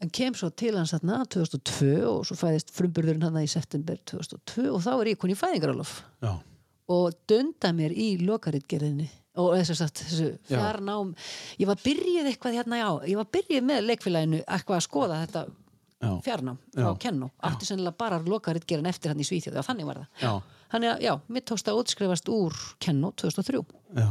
en kem svo til hans þarna 2002 og svo fæðist frumburðurinn hann í september 2002 og þá er ég í fæðingarálof já, og dönda mér í lokaritgerðinni og þess að þessu fjarnám. Ég var byrjuð eitthvað hérna já ég var byrjuð með leikfélaginu eitthvað að skoða þetta já, fjarnám Já. á Kenno átti sennilega bara lokaritgerðin eftir hann í Svíþjóð já þannig var það. Já, þannig að já, mitt tókst að útskrifast úr Kenno 2003 já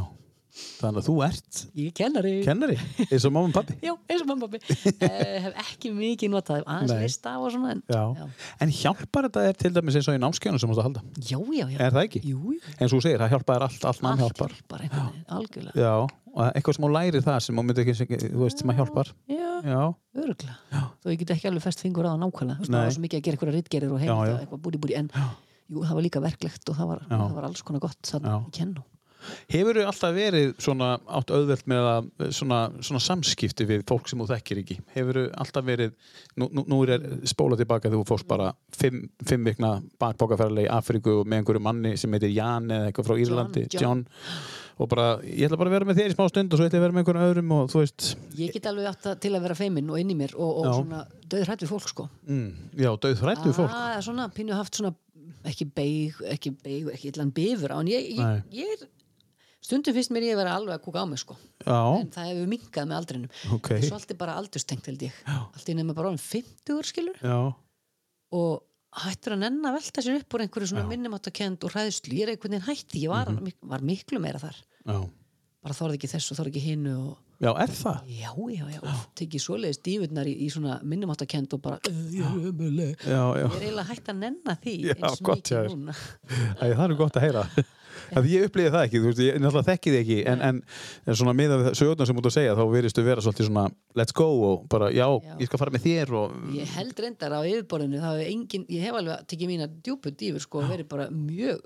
Þannig að þú ert ég er kennari. kennari, eins og mamma og pappi já, eins og mamma og pabbi. Uh, hef ekki mikið notað aðeins lista og svona en, Já. já. En hjálpar þetta er til dæmis eins og í námskeiðunum sem þú mást að halda? já, já, já. Er það ekki? jú. En svo þú segir, það hjálpar allt, allt nám hjálpar. hjálpar einhvern veginn, algjörlega. Já, og eitthvað sem þú lærir það sem þú myndir ekki, þú veist, sem að hjálpar. já, Já, öruglega ég get ekki alveg fest fingur á nákvæmlega Þú veist, að en jú, það var líka verklegt og það var, það var alls konar gott í kennu Hefur þú alltaf verið svona átt auðvelt með að svona, svona samskipti við fólk sem þú þekkir ekki? Hefur þú alltaf verið, nú, nú, nú er spóla tilbaka þegar þú fórst bara fimm, fimm vikna bakbókaferðarlega í Afríku með einhverju manni sem heitir Jan eða eitthvað frá Írlandi, John. John. og bara, ég ætla bara að vera með þér í smá stund og svo ætla ég að vera með einhverjum öðrum og þú veist, ég get alveg átt að til að vera feimin og inn í mér og, og svona við fólk sko mm, já, döð þrættu fólk. Ah, svona pínu haft svona ekki beig, ekki beig, ekki illan bifur á en ég, ég, ég er stundum finnst mér ég vera alveg að kúka á mig sko. Já, en það hefur minkað með aldrinum. Ok. það er svo allt er bara aldurstengt held ég. Allt í nefnum bara orðin 50 skilur já, og hættur að nenn að velta sér upp úr einhverju svona minnumáttakend og hræðslu. Ég er einhvern veginn hætti, ég var, mik var miklu meira þar. Já. bara þorði ekki þessu, þorði ekki hinnu og Já, er það? já, já, já, já. tekið svoleiðis dífurnar í, í svona minnumáttakend og bara "Ö, ég er ömuleg Já, já. ég er eiginlega hætt að nenna því Já, eins gott núna. Æ, það er gott að heyra að ég upplýði það ekki, þú veist, ég náttúrulega þekki þið ekki en, en, en svona miðað við sögurnar sem út að segja þá veristu vera svolítið svona let's go og bara já, Já. ég skal fara með þér og ég held reyndar á yfirborðinu það hefur engin, ég hef alveg tekið mína djúpu dífur sko verið bara mjög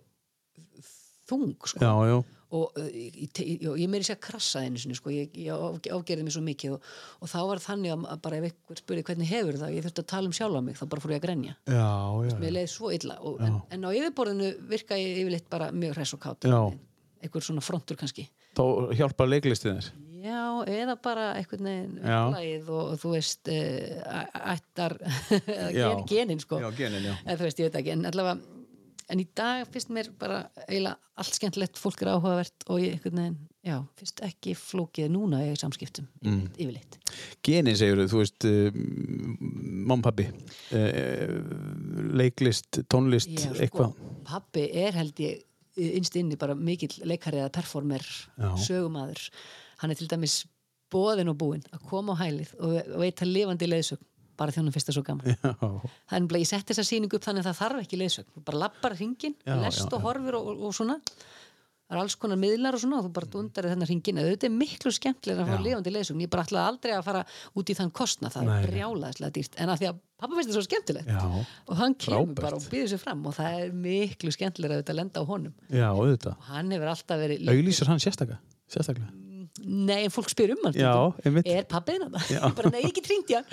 þung sko. Já, já, og uh, ég, meiri sér að krassa einu sinni sko, ég, ég afgerði mig svo mikið og, og þá var þannig að bara ef einhver spurði hvernig hefur það, ég þurfti að tala um sjálfa mig þá bara fór ég að grenja, já, já, mér leið svo illa og, en, en á yfirborðinu virka ég yfirleitt bara mjög hress og kátt einhver svona frontur kannski. Þá hjálpar leiklistið þér? Já, eða bara einhvern veginn og, og þú veist uh, ættar genin sko. Já, genin, já. þú veist, ég veit ekki, en allavega en í dag finnst mér bara eiginlega allt skemmtilegt, fólk er áhugavert og ég veginn, já, finnst ekki flókið núna í samskiptum, Mm. yfirleitt, genin segir þú veist uh, mamma pappi uh, leiklist, tónlist Já, sko, eitthvað pappi er held ég innst inni bara mikill leikari eða performer, Já. sögumadur hann er til dæmis boðin og búinn að koma á hælið og veita lifandi leiðsögn bara því hún finnst það svo gaman. Er nefnilega, ég setti þessa sýningu upp þannig að það þarf ekki leiðsögn, þú bara lappar hringin lest já, og horfir og, og, og svona. Það er alls konar miðlar og svona og þú bara dundar þennan hringin, þetta er miklu skemmtilega að fá Já. lifandi leiðsögn, ég bara ætlaði aldrei að fara út í þann kostna, það Nei, er brjálaðislega dýrt. En að því að pappa finnst þetta svo skemmtilegt. Já, og hann kemur Frábært. bara og býður sér fram og það er miklu skemmtilega að lenda á honum. Já, og hann hefur alltaf verið Hann? Nei, en fólk spyr um hann. Er pappið hann? Bara, nei, ég hringt í hann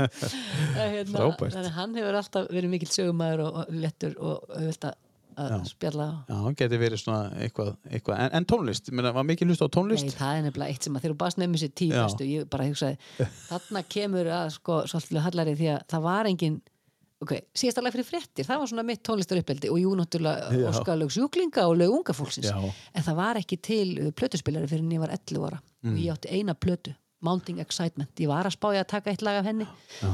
hérna. Þannig hann hefur alltaf verið mikill sögumæður og, og lettur og auðvitað að Já. spjalla Já, geti verið svona eitthvað, eitthvað. En, en tónlist, Meina, var mikið hlust á tónlist? Nei, það er nefnilega eitt sem að þegar þú með mér sér bestu, ég bara hugsaði þarna kemur að sko svolítið hallari því að það var engin ok, síðasta lag fyrir fréttir, það var svona mitt tónlistar uppeldi og jú náttúrulega Já. óskalög sjúklinga og lög unga fólksins. Já. en það var ekki til uh, plötuspilari fyrir en ég var 11 ára. Mm. og ég átti eina plötu Mounting Excitement, ég var að spája að taka eitt lag af henni. Já.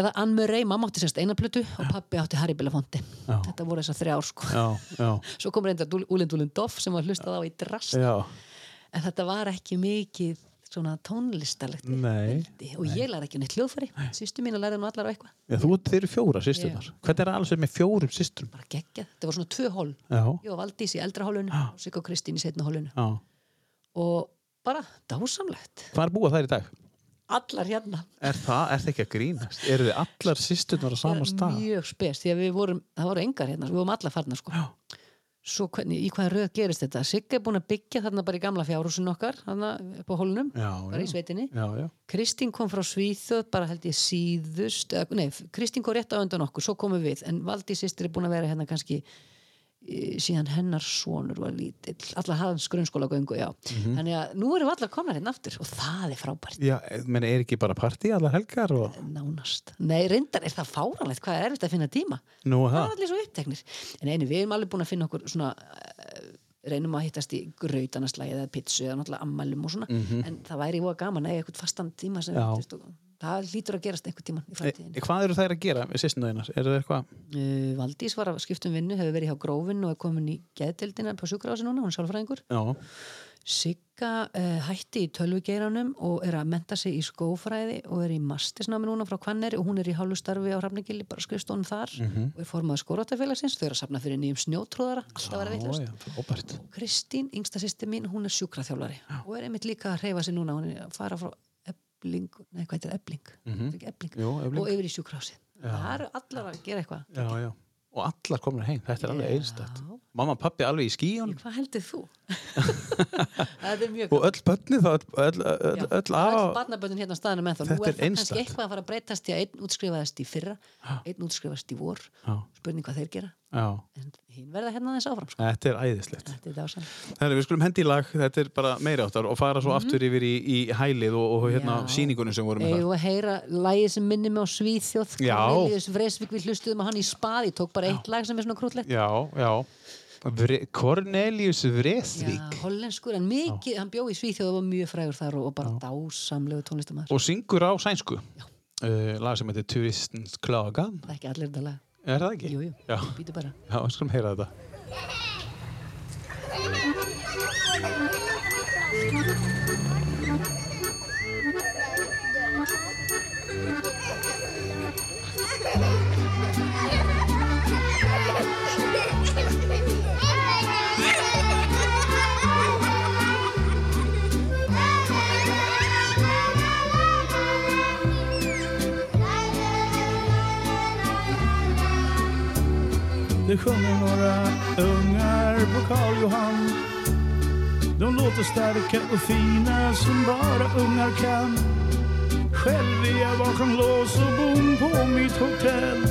eða Ann Murray, mamma átti sérst eina plötu og pappi átti Harry Belafonte. Þetta voru þessar þrjár sko. Já, já, svo kom reyndar Úlind Úlind Doff sem var hlustað á í drast en þetta var ekki mikið svona tónlistarlegt Nei. og ég lær ekki neitt hljóðfæri sýstu mín að læra nú allar á eitthvað já þú, þeir eru fjóra sýstunar. Hvernig er alls með fjórum systrum? bara geggjað, þetta var svona tvö hól ég og Valdís í eldra hólunu og Sigga og Kristín í setna hólunu og bara dásamlegt Hvað er búið þær í dag? allar hérna Er það, er ekki að grínast? Eru þið allar sýstunar á sama stað? mjög spes, því að við vorum, það voru engar hérna við vorum allar farnar sko. Svo hvernig, í hvaða röð gerist þetta Sigga er búin að byggja þarna bara í gamla fjárhúsin okkar þarna upp á hólunum, Já, bara já. í sveitinni Já, já. Kristín kom frá Svíþjóð bara held ég síðust nei, Kristín kom rétt á undan okkur, svo komum við en Valdi sýstir er búin að vera hérna kannski síðan hennar sonur var lítill, allar hans grunnskóla göngu, já, Mhm. þannig að nú erum við allar komnar hérna aftur og það er frábært. Já, menn er ekki bara partí allar helgar og... nánast, nei reyndar er það fáranlegt hvað er erfitt að finna tíma. Nú, það er allir svo uppteknir. En einu, við erum alveg búin að finna okkur svona uh, reynum að hittast í grautanaslægi eða pitsu eða náttúrulega ammælum og svona. En það væri voða gaman að eiga eitthvað fastan tíma sem við, það lítur að gerast einhver tíman í E, framtíðinni. hvað eru þær að gera með sýstunar? Er það eitthvað? uh, Valdís var að skipta um vinnu, hefur verið hjá grófin og er komin í geðdeldina på sjúkrafasi núna, hún er sálfræðingur. Já, Sigga uh, hætti í tölvugeiranum og er að menta sig í skófræði og er í mastisnámi núna frá Hvanneri og hún er í hálfu starfi á Hrafnagili, bara skrifstónum þar. Mhm. og er formaður skóratafélagsins, þau eru að safna fyrir nýjum snjótróðara, alltaf að vera veitlust ebling nei, hvað heitir ebling, mm ebling. Mhm. Jú, Efling. og yfir í sjúkrahúsið. Það eru allar að gera eitthvað. Já, já. Og allar komnar heim, þetta er alveg einstætt. Mamma og pappi alveg í skíun hvað heldur þú? og öll börni þá, öll, öll, öll, barnaböndin hérna á staðinu með þá Þetta nú er það kannski eitthvað að fara að breytast því að einn útskrifaðist í fyrra einn útskrifast í vor. Spurning hvað þeir gera. En hinn verða hérna aðeins áfram sko. Þetta er æðislegt. þetta er Herri, við skulum hendi í lag, þetta er bara meiri áttar og fara svo aftur yfir í, í hælið og, og hérna Já. sýningunum sem vorum með eigum við að heyra lagið sem minnir mig á Svíþjóð Já. Cornelius Vreesvik við hlustuðum að hann í spaði tók bara eitt lag sem er svona krútlegt Já, já. Vre, Cornelius Já, Vreesvík hollenskur, en mikið, hann bjó í Svíþjóð og var mjög frægur þar og, og bara dásamlegu tónlistamæður og syngur á sænsku. Uh, lag sem heitir Turistens Klagan. það er ekki allir þetta lag Er það ekki? jú, jú, Já, býtu bara já, við skulum heyra þetta. Det sjunger några ungar på Karl Johan. De låter starka och fina som bara ungar kan. Själv är jag bakom lås och bom på mitt hotell.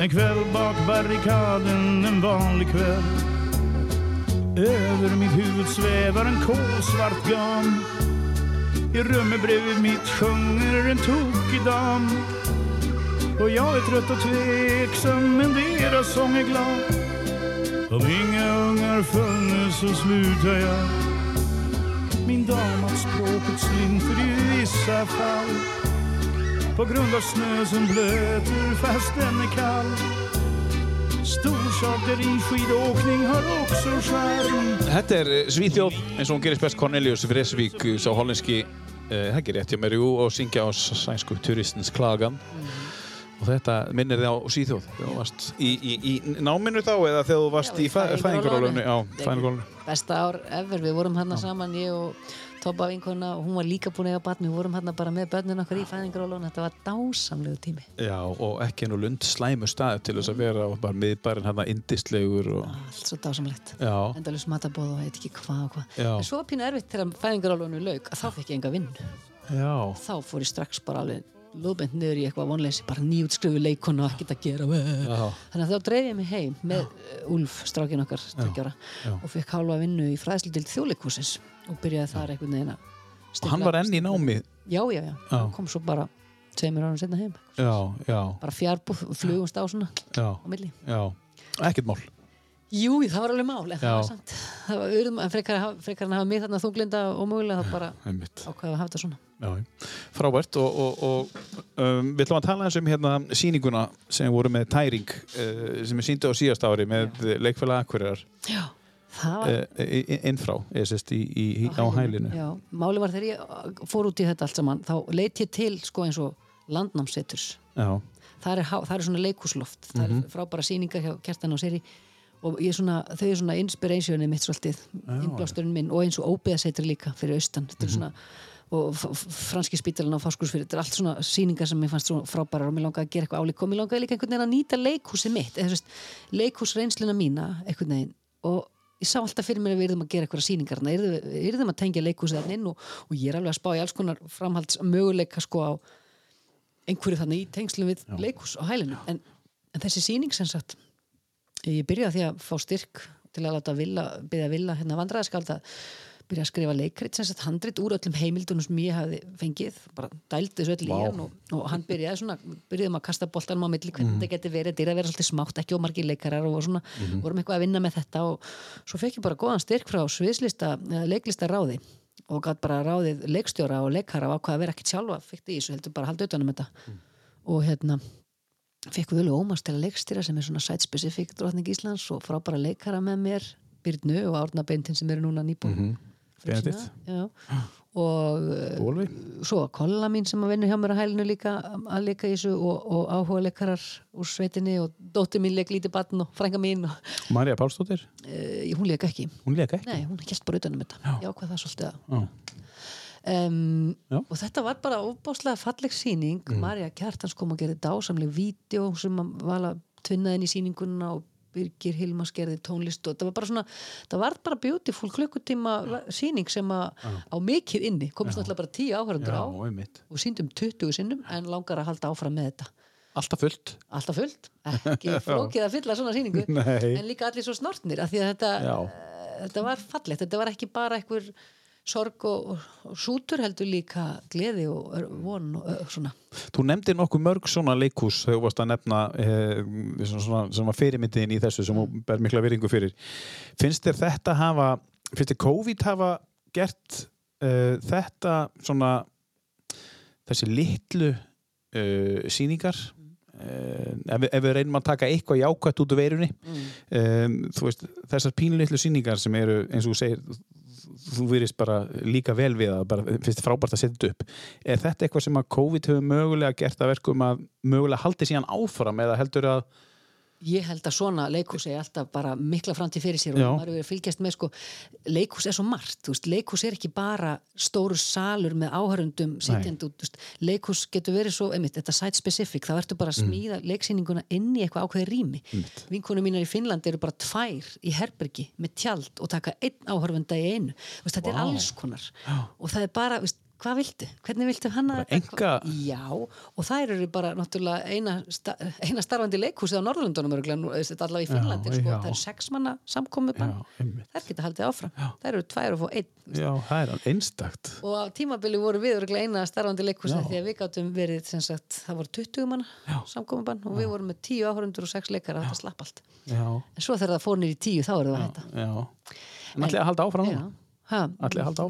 En kväll bak barrikaden, en vanlig kväll. Över mitt huvud svävar en kolsvart gam. I rummet bredvid mitt sjunger en tokig dam och jag är trött och tveksam men deras sång är glad. Om inga ungar funnes så slutar jag. Min dam att språket slinter i vissa fall. På grund av snö som blöter fast den är kall. Þetta er eh, Svíþjóð eins og hún gerist best Cornelius Vreesvík sá hollenski það er ekki rétt hjá mér, jú, og syngja á sænsku turistins klagan og þetta minnir þið á síþjóð þegar þú varst í, í, í náminu þá eða þegar þú varst Já, í fæðingarólunni fæðingarólunni besta ár ever, við vorum hann saman ég og Tobba vinkona og hún var líka búin að eiga batn við vorum hann bara með börnin okkar í fæðingarólun þetta var dásamlegu tími. Já, og ekki enn og lund slæmu stað til þess að vera og bara miðbærin hann indislegur og allt svo dásamlegt. Já, endalus matabóð og heit ekki hvað og hvað. En svo var pínu erfitt þegar fæðingarólunu lauk að þá fekk ég enga vinn já, þá fór ég strax bara alveg lóðbent niður í eitthvað vonleysi bara nýjútskrifu leikonu og ekkert að gera. Já, þannig að þá dreif ég mig heim með uh, Úlf, strákin okkar, tveggjára já. og fekk hálfa vinnu í fræðsludild þjóðleikúsins og byrjaði þar einhvern veginn að og hann var enn í námi? Já, já, já, Já. hann kom svo bara tveimur árum setna heim. Já, já, bara fjárbúð, flugumst á svona já, á milli. Já. Ekkert mál jú, það var alveg mál, en það var samt það var urðum, en frekar, frekar en að hafa mig þarna þunglinda og mögulega þá bara ákveða að hafa þetta svona. Já, frábært og, og, og um, við ætlum að tala eins um hérna sýninguna sem voru með tæring uh, sem er sýndu á síðast ári með já, það var uh, innfrá, eða sérst í, í, í, á hælinu. Já, máli var þegar ég uh, fór út í þetta allt saman þá leit ég til sko eins og landnámseturs Já, það er, það er svona leikhúsloft það Mhm. er frábæra sýningar hjá Kjartan og Seri og ég svona, þau er svona inspirationið mitt svolítið, innblásturinn minn og eins og óbeðasetri líka fyrir austan. Þetta Mhm. er svona og franski spítalinn á Fáskursfyrir, þetta er allt svona sýningar sem mér fannst svona frábærar og mér langaði að gera eitthvað álík og mér langaði líka einhvern veginn að nýta leikhúsið mitt leikhúsreynsluna mína einhvern veginn. Og ég sá alltaf fyrir mér að við erum að gera eitthvað sýningar við erum að tengja leikhúsið þarna inn og, og ég er alveg að spá í alls konar framhalds möguleika sko á einhverju þannig í tengslum við leikhús á hælinu. En, en þessi sýning sem sagt ég byrjaði því að fá styrk til að láta villa, byrja að villa hérna vandræðaskald að byrja að skrifa leikrit sem sagt handrit úr öllum heimildunum sem ég hafði fengið bara dældi þessu öll í hann og, og hann byrjaði svona, byrjaðum að kasta boltanum á milli hvernig þetta geti verið, þetta er að vera svolítið smátt ekki og margir leikarar og svona vorum eitthvað að vinna með þetta og svo fekk ég bara góðan styrk frá sviðslista, eða leiklista ráði og gætt bara ráðið leikstjóra og leikara og ákvað að vera ekkit sjálfa, fekk í fekk til að leikstýra sem er svona site specific drotning Íslands og frábæra leikara með mér Byrnu og Árna Beintin sem eru núna nýbúin. Mm Benedikt. og Bólvi svo kolla mín sem að vinna hjá mér að hælinu líka að leika í þessu og, og áhuga leikarar úr sveitinni og dóttir mín leik lítið batn og frænga mín og Marja Pálsdóttir, uh, hún leika ekki. Hún leik ekki? Nei, hún held bara utan um þetta. Já, hvað það svolítið að Já. Um, og þetta var bara ofbáslega falleg sýning. Mm. Marja Kjartans kom að gera dásamleg vídeo sem að vala tvinnaðin í sýninguna og Birgir Hilmas gerði tónlist og það var bara svona það var bara beautiful klukkutíma sýning sem að á mikið inni komist náttúrulega bara tíu Já, á einmitt. og síndum 20 sinnum en langar að halda áfram með þetta. Alltaf fullt. Alltaf fullt, ekki flókið að fylla svona sýningu Nei. en líka allir svo snortnir af því að þetta, eh, þetta var fallegt. Þetta var ekki bara einhver sorg og, og sútur heldur líka gleði og von og svona. Þú nefndir nokkuð mörg svona leikhús þegar þú varst að nefna eh, svona, svona, fyrirmyndin í þessu sem þú ber mikla viringu fyrir. Finnst þér þetta hafa finnst þér COVID hafa gert uh, þetta svona þessi litlu uh, sýningar? Uh, ef, ef við reynum að taka eitthvað jákvætt út úr veirunni. Um, þú veist, þessar pínlitlu sýningar sem eru, eins og þú segir þú virðist bara líka vel við að bara finnst frábært að setja upp. Er þetta eitthvað sem að COVID hefur mögulega gert að verkum að mögulega haldi síðan áfram eða heldur að ég held að svona leikhús er alltaf bara mikla framtíð fyrir sér og Já. maður er fylgjast með sko leikhús er svo margt, veist, leikhús er ekki bara stóru salur með áhörundum sitjandi leikhús getur verið svo, einmitt, þetta site specific, þá ertu bara að smíða leiksýninguna inn í eitthvað ákveði rými. Vinkonu mínar í Finnlandi eru bara tvær í herbergi með tjald og taka einn áhörfunda í einu, veist, þetta er alls konar. Og það er bara, veist, hvað viltu? Hvernig viltu hanna Bara enga- Já, og þær eru bara náttúrulega eina, sta, eina starfandi leikhúsi á er allavega í Finnlandi Já, sko, já. það er sex manna samkomi Já, einmitt. þær geta haldið áfram. Þær eru tvær og fá einn já, það er einstakt. Og á tímabili voru við eina starfandi leikhúsi Já. því að við gátum verið sagt, það voru 20 manna samkomi bann og við vorum með 10 áhörundur og 6 leikara þetta slapp allt. Já, en svo þegar það fór nýr í 10 þá er það að hætta. já. En ætli Já. Ha?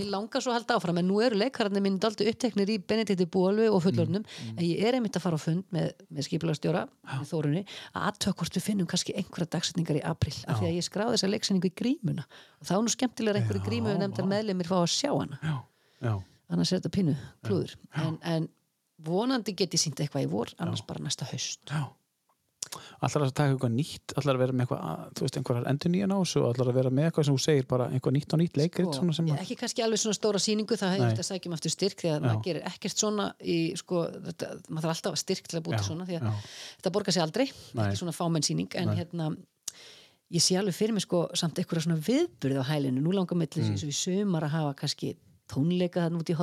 Við langar svo að halda áfram en nú eru leikararnir minn daldi uppteknir í Benedikti Bólvi og fullornum Mm, en ég er einmitt að fara á fund með, með Þórunni að aðtökk hvort við finnum kannski einhverja dagsetningar í april af því að ég skráði þessa leiksinningu í grímuna. Og þá er nú skemmtilega einhverju grímu nefndar meðlemið fá að sjá hana. Já, já, annars er þetta pínu klúður. En, en vonandi get ég sínt eitthvað í vor annars bara næsta haust. Já. Allar að taka eitthvað nýtt, allar að vera með eitthvað, að- þú veist, einhverjar endur nýjan á þessu og allar að vera með eitthvað sem þú segir bara einhvað nýtt og nýtt leikrit sem ég, ekki kannski alveg svona stóra sýningu það Nei. eftir að sækjum eftir styrk því að Já. maður gerir ekkert svona í sko, þetta, maður þarf alltaf styrk til að búta Já, svona því að já. þetta borgar sig aldrei Nei. ekki svona fámenn sýning en hérna ég sé alveg fyrir mig sko samt einhverja svona viðburð á hælinu, nú langar með til Mm. þess að við sumar að hafa kannski tónleika þarna út í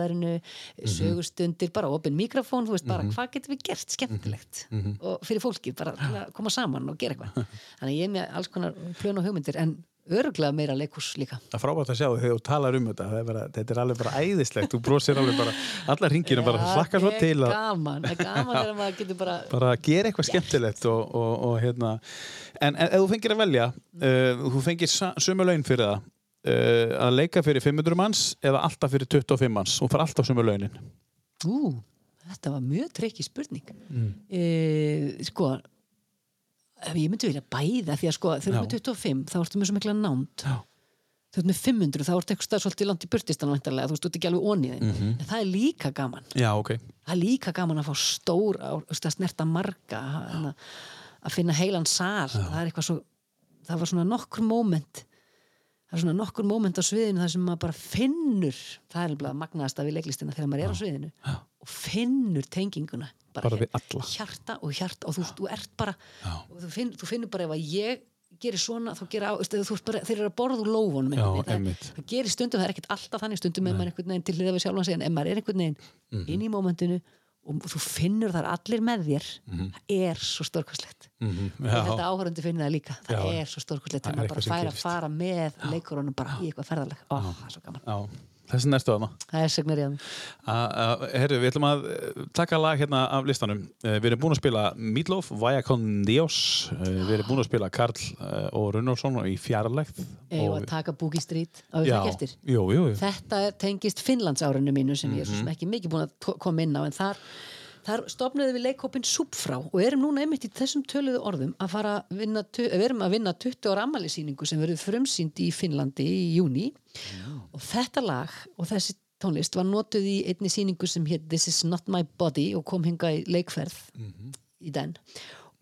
verinu Mhm. sögustundir, bara opin mikrofón þú veist bara hvað getum við gert skemmtilegt Mhm. og fyrir fólki, bara til að koma saman og gera eitthvað. Þannig ég er með alls konar plön og hugmyndir en öruglega meira leikhús líka. Það frábært að sjá þú talar um þetta, er bara, þetta er alveg bara æðislegt, þú brosir alveg bara, allar hringinu bara Já, hlakka svo það er til gaman, það er gaman þegar maður getur bara bara gera eitthvað skemmtilegt og, og, og hérna. En, en ef þú fengir að velja uh, þú fengir sömu laun fyrir það uh, að leika fyrir 500 manns eða alltaf fyrir 25 manns. Og fara alltaf sömu launin. Ú, þetta var mjög trikki spurning. Mm. e, sko ef ég myndi vilja bæða því að sko þegar ert með 25 þá ertu með svo mikla nánd. Já. þegar ert með 500 þá ertu eitthvað stað svolítið langt í burtistan væntanlega, þú veist, þú ert ekki alveg oniðin Mhm. en það er líka gaman. Já, ok, það er líka gaman að fá stór á, þú veist, að snerta marga að, að finna heilan sal. Það er eitthvað svo það var svona nokkur moment það er svona nokkur moment á sviðinu þar sem maður bara finnur það er alveg magnaðast að við leiklistina þegar maður er á sviðinu Já. og finnur tenginguna Bara við alla. hjarta og hjarta og þú, þú ert bara þú, finn, þú finnur bara ef að ég gerir svona þá gera á, bara, þeir eru að borða úr lófunum Já, það, það gerir stundum, það er ekkert alltaf þannig stundum ef maður er einhvern veginn til hliða við sjálfan sig en ef maður er einhvern veginn Mhm. inn í mómentinu og þú finnur þar allir með þér það er svo stórkostlegt. Mhm, og já. þetta áhörandi finnir það líka það Já. er svo er þegar maður bara fær að fara með leikurunum bara í eitthvað ferðaleg Ó, það er svo gaman, já. Þessi næstu þarna það er segnar ég að mig A- a- Herru, við ætlum að eh, taka lag hérna af listanum. Eh, Við erum búin að spila Meatloaf, Vaya con Dios. Eh, Við erum búin að spila Karl og Runnarsson í fjarlægð. eða að taka Boogie Street á já, það eftir jú, jú, jú. þetta tengist Finnlands árinu mínu sem ég er svo Mhm. sem ekki mikið búin að koma inn á en þar, þar stopnaði við leikhópin Súpfrá og erum núna einmitt í þessum töluðu orðum að fara að vinna, við erum að vinna 20 ára ammælisýningu sem verður frumsýnd í Finnlandi í júni og þetta lag og þessi tónlist var notuð í einni sýningu sem hétt This is not my body og kom hinga í leikferð í den.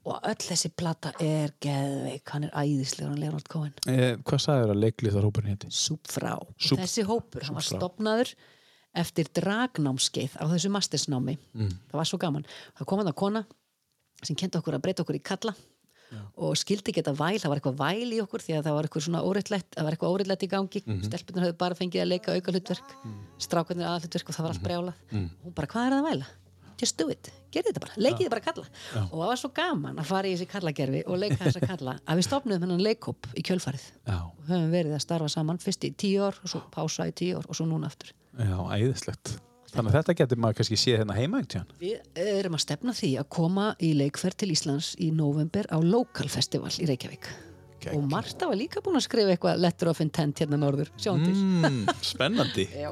Og öll þessi plata er geðveik, hann er æðislegur hann Leonard Cohen. Eh, Hvað sagði þér að leiklýþarhópurinn héti? Súpfrá. Súp- þessi hópur, hann var Súpfrá. stopnaður eftir dragnámskeið á þessu mastersnámi. Mm. það var svo gaman. Það kom að kona sem kendi okkur að breyta okkur í kalla og skildi ekki þetta væl, það var eitthvað væl í okkur því að það var eitthvað svona óreitlegt það var eitthvað óreitlegt í gangi, mm Mhm. stelpunar höfðu bara fengið að leika auka hlutverk strákarnir aðhlutverk og það var Mhm. allt brjálað hún bara, hvað er það að væla? just do it, gerði þetta bara, leikið þetta bara kalla. Og það var svo gaman að fara í þessi kallagerfi og leika þessa kalla, að við stopnum hennan leikhóp í kjölfarið. Já, og höfum verið að starfa saman fyrst í tíu ár og svo pása í tíu ár og svo núna aftur já, æðislegt. Þannig að þetta getur maður kannski séð hérna heima einhvern tíðan. Við erum að stefna því að koma í leikferð til Íslands í november á Local Festival í Reykjavík Geggjað. og Marta var líka búin að skrifa eitthvað letter of intent hérna norður, sjáum til Mm, spennandi. Já.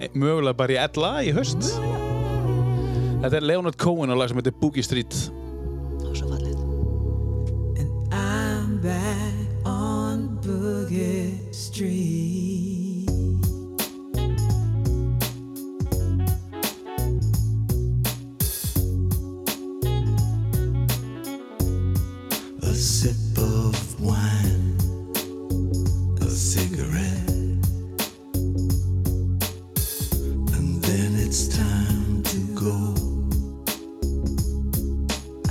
Eh, Mögulega bara í ella í höst. Þetta er Leonard Cohen á lag sem heitir Boogie Street. Það var svo fallið I'm back on Boogie Street. Sip of wine, a cigarette, and then it's time to go.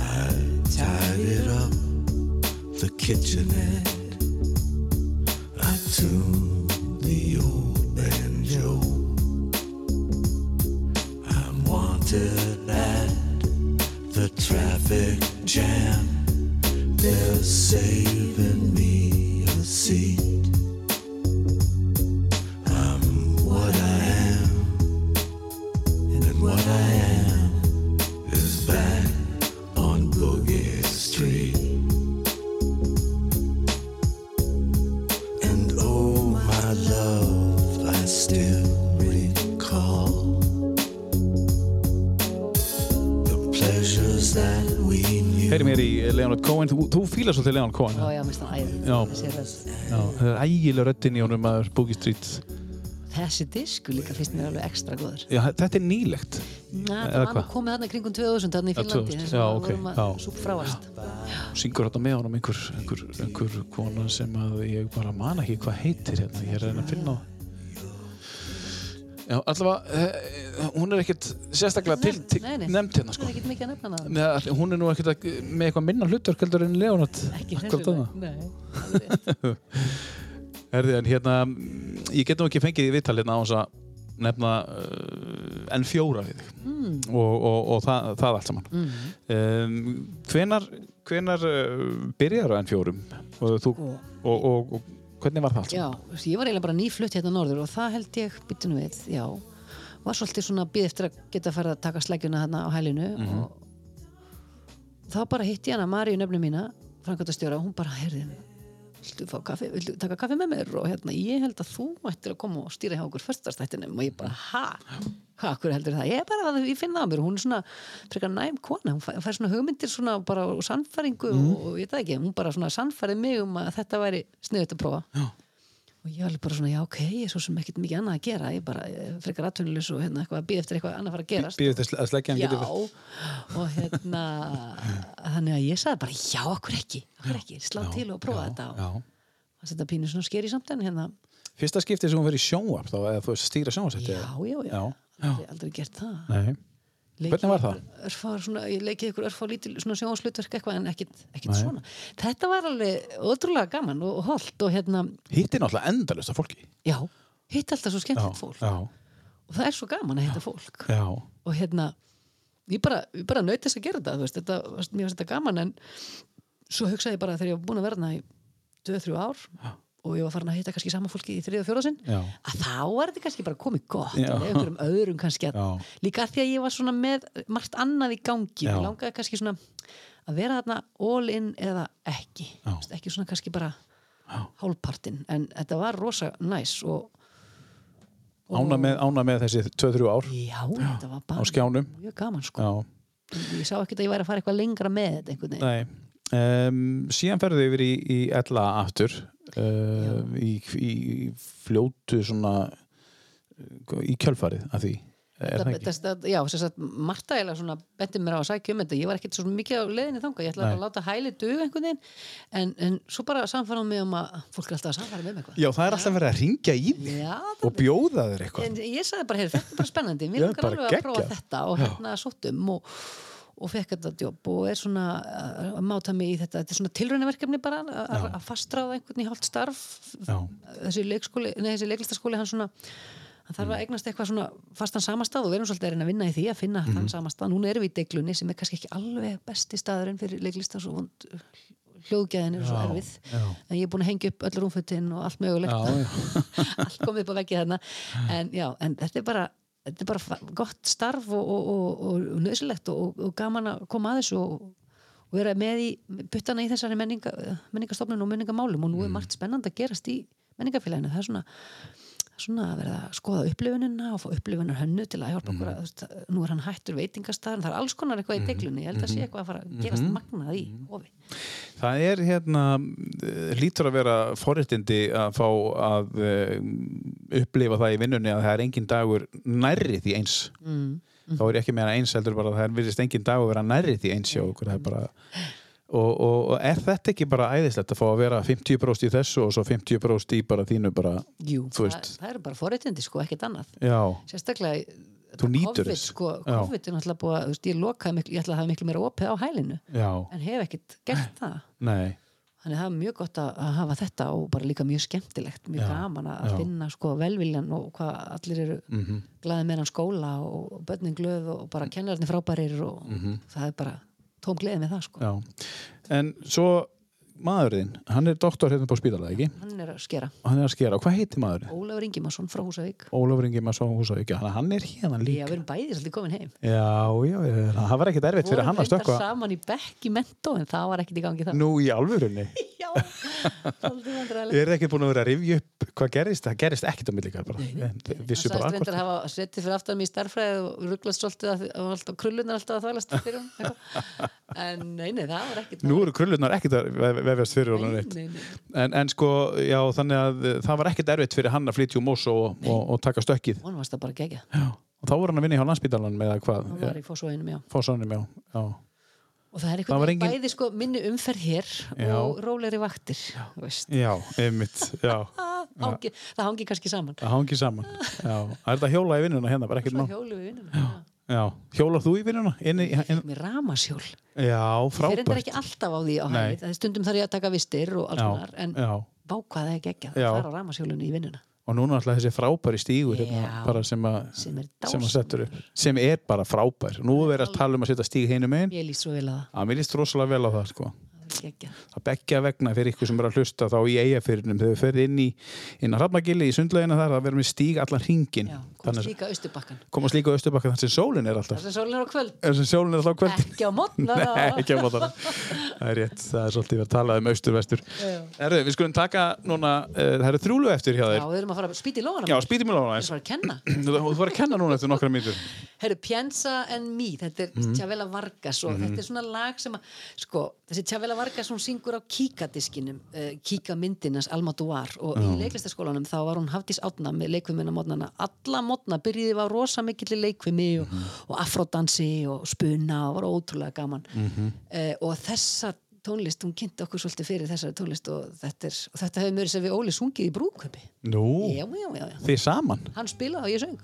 I tied it up the kitchenette. I tuned the old banjo. I'm wanted at the traffic jam they'll say Cohen. Þú, þú fílar svolítið Leonard Cohen. já, Já. Þessi rödd. Já, það er ægilega röddinn í honum að Boogie Street. þessi disku líka finnst mér alveg ekstra góður Já, þetta er nýlegt. Na, það var komið þarna í kringum 2000 þarna í 2000, þess að við vorum já. að súpa fráast Syngur þetta með honum einhver, einhver, einhver kona sem að ég bara man ekki hvað heitir hérna. Ég er að finna á. Já, allavega, eh, hún er ekkert sérstaklega til, til nefnt hérna, sko. er ekkert mikið að nefna hana Nei, hún er nú ekkert með eitthvað minna hlutverk heldur en Leonard. ekki þarna. nei. Herði, en hérna, ég get nú ekki fengið í viðtal hérna á þess að nefna uh, enn fjóra við þig Mm. og, og, og það, það allt saman. Mm. Um, hvenar hvenar uh, byrjar á enn fjórum og, þú, og, og hvernig var það allt Já, ég var eiginlega bara nýflutt hérna norður og það held ég, byttunum við, já var svolítið svona býð eftir að geta farið að taka sleggjuna þarna á hælinu Mhm. og þá bara hitti ég hana Maríu nöfnu mína, framkvæmtastjóra og hún bara, heyrði, viltu kaffi viltu taka kaffi með mér og hérna ég held að þú ættir að koma og stýra hjá okkur fyrstastættinum og ég bara, ha? Hvað, hverju heldur það? Ég bara, ég finn það á mér, hún er svona frekar næm kona, hún fær, fær svona hugmyndir svona bara og sannfæringu Mhm. og, og ég veit ekki, hún bara svona sannfærið mig um að þetta væri sniðut að prófa Já. Og ég var alveg bara svona, já ok, ég er svo sem ekkert mikið annað að gera, ég bara eh, frekar atvinnulis og hérna eitthvað að býða eftir eitthvað annað að fara að gerast. Býðið þess að sleggja hann já, getur og hérna þannig að ég sagði bara, já, okkur ekki? Okkur ekki, slá Já, til og prófa já, þetta og já. þetta pínu svona skeri samt en hérna, Fyrsta skiptið sem hún verið í sjónvarp þá eða þú stýra sjónvarsetti já, já, já, Já, Aldrei, aldrei gert það. Nei. Hvernig var það? Örfá, svona, ég leikið ykkur örfá lítil sjónslutverk eitthvað en ekkit, ekkit svona. Þetta var alveg ótrúlega gaman og, holdt og hérna, Hitti náttúrulega endalust af fólki. Já, hitt alltaf svo Já, skemmtilegt fólk. já, og það er svo gaman að hitta fólk. já, og hérna ég bara, bara naut þess að gera þetta, þú veist, þetta mér finnst þetta gaman en svo hugsaði ég bara þegar ég var búin að verna í 2-3 ár og ég var farin að hitta kannski sama fólki í 3. og 4. sinn já, að þá var þetta kannski bara komið gott og einhverjum öðrum kannski að, líka af því að ég var svona með margt annað í gangi, mér langaði kannski svona að vera þarna all in eða ekki, veist, ekki svona kannski bara Já. hálfpartin, en þetta var rosa næs og, og Ána með, ána með þessi 2-3 ár. Já, þetta var á bara skjánum. mjög gaman sko. Já, ég sá ekkert að ég væri að fara eitthvað lengra með þetta um, Síðan ferðu yfir í, í ella aftur uh, í, í fljótu svona uh, í kjölfarið af því. Það ekki? þetta, já, sem sagt, Marta eiginlega svona benti mér á að sækja um þetta. Ég var ekkert svo mikið á leiðinni þanga ég ætlaði að láta hæli duga einhvern veginn. En, en svo bara samfæraðum mig um að fólk er alltaf að samfæra með mig eitthvað. Já, það er alltaf verið að ringja í þig og bjóða þér eitthvað. En ég sagði bara, heyr, þetta er bara spennandi. Langar bara alveg að prófa þetta og hérna sóttum og, og fekk þetta jobb og er svona uh, að máta mig í þetta, þetta er svona tilraunaverkefni bara að- fastráða einhvern í hálft starf Já, þessi leikskóli, nei þessi leiklistaskóli hann svona hann þarf Mm. að eignast eitthvað svona fastan samastað og við erum svolítið að vinna í því að finna Mhm. þann samastað, núna erum við í deglunni sem er kannski ekki alveg besti staðurinn fyrir leiklistas og vond hljóðgæðin er svo Já, erfið já. en ég er búin að hengja upp öll rúmfötin og allt mögulegt já, já. allt komið upp á veggi þarna en en þetta er bara þetta er bara gott starf og, og, og, og nöðsilegt og, og gaman að koma að þessu og, og vera með í puttana í þessari menninga, menningastofnun og menningamálum og nú er margt spennandi að gerast í menningafélaginu, það er svona svona að verða að skoða upplifunina og fá upplifunar hönnu til að hjálpa okkur að þú veist, nú er hann hættur veitingastæðan það er alls konar eitthvað í deglunni, ég held að sé eitthvað að fara að gerast magnað í hofi Það er hérna eh, hlýtur að vera forréttindi að fá að uh, upplifa það í vinnunni að það er engin dagur nærri því eins. Mm. þá er ekki meina eins heldur bara að það er virðist engin dagur vera nærri því eins hjá okkur það er bara og, og, og er þetta ekki bara æðislegt að fá að vera 50% í þessu og svo 50% í bara þínu bara, Jú, það, það er bara forréttindi sko, ekkert annað. Já, sérstaklega COVID, sko. COVID er náttúrulega búið að, ég lokaði miklu, ég ætla að hafa miklu meira opið á hælinu já, en hef ekkert gert það. Nei. Þannig að það er mjög gott að, að hafa þetta og bara líka mjög skemmtilegt, mjög Já, gaman að finna sko velviljan og hvað allir eru mm glaðið með hann skóla og, börnin glöð og bara kennararnir frábærir og það er bara tóm gleðið með það sko já. en svo maðurinn, hann er doktor hérna på spítala, ekki? hann er að skera, hann er að skera, hvað heitir maðurinn? Ólafur Ingimarsson frá Húsavík. Ólafur Ingi Marsson Húsavík, hann, hann er hérna Já, líka við erum bæðið svolítið komin heim. Já, já, já, það var ekkert erfitt fyrir Vorum hann að reyndar stökkva saman í bekk í mentó en það var ekkert í gangi það nú í alvörunni? Já, svolítið vandræðilegt er það ekki búin að vera að rifja upp hvað gerist, það gerist ekkert á milli bara, og nei, nei, að vefjast fyrir nei, nei. En, en sko, já, þannig að eh, það var ekkert erfitt fyrir hann að flytja um Mosó og, og, og taka stökkið. Honum varst það bara gegja Og þá voru hann að vinna hjá landsbítalan með að hvað? hann var í fósóinum, já Fósánum, já. já. og það er eitthvað engin- bæði sko minni umferð hér Já. og rólegri vaktir. Já, einmitt, já. Það hangi kannski saman Það hangi saman. Já. Það er þetta hjóla í vinnuna hérna, bara ekkert má. hjólu við vinnuna Já. Hjólar þú í vinnuna? Með ramasjól já, fyrir þetta frábært. ekki alltaf á því á hæð stundum þarf ég að taka vistir og alls Já, konar en já. það er gegja Já. það á ramasjólunni í vinnuna Og núna alltaf þessi frábæri stígur hérna, Já. sem að sem sem að upp, sem er bara frábær nú er verið að tala um að setja stíg heinum einn ég líst svo vel að að mér líst rosalega vel á það sko. Það beggja vegna fyrir ykkur sem er að hlusta þá í eigafyrinum, þegar við ferðum inn í inn að Hrafnagili í sundlegina þar að vera með stíg allan hringin Já, komast að líka austurbakkan komast líka á Östubakka þar sem sólin er alltaf. Sem sólinn er á kvöld. Þar sem sólin er alltaf á kvöldin ekki á mótna ekki á mótana Það er rétt, það er svolítið að tala um austur-vestur. Erðu, við skulum taka núna uh, það eru þrjúlu eftir hjá já, þér við erum að fara að spýta í lóðana Já, erum að kenna. Þú var að Vargas hún syngur á kíkadiskinum, uh, kíka myndinans Almaduar og í leiklistaskólanum þá var hún Hafdís Átna með leikvimina mótnana, alla mótna byrjiði var rosa mikill leikvimi og, Mhm. og afrodansi og spuna og var ótrúlega gaman. Mhm. uh, og þessa tónlist, hún kynnti okkur svolítið fyrir þessari tónlist og þetta, er, og þetta hefur mjög sem við Óli sungið í já, já, já, já, þið saman? Hann spilaði og ég söng.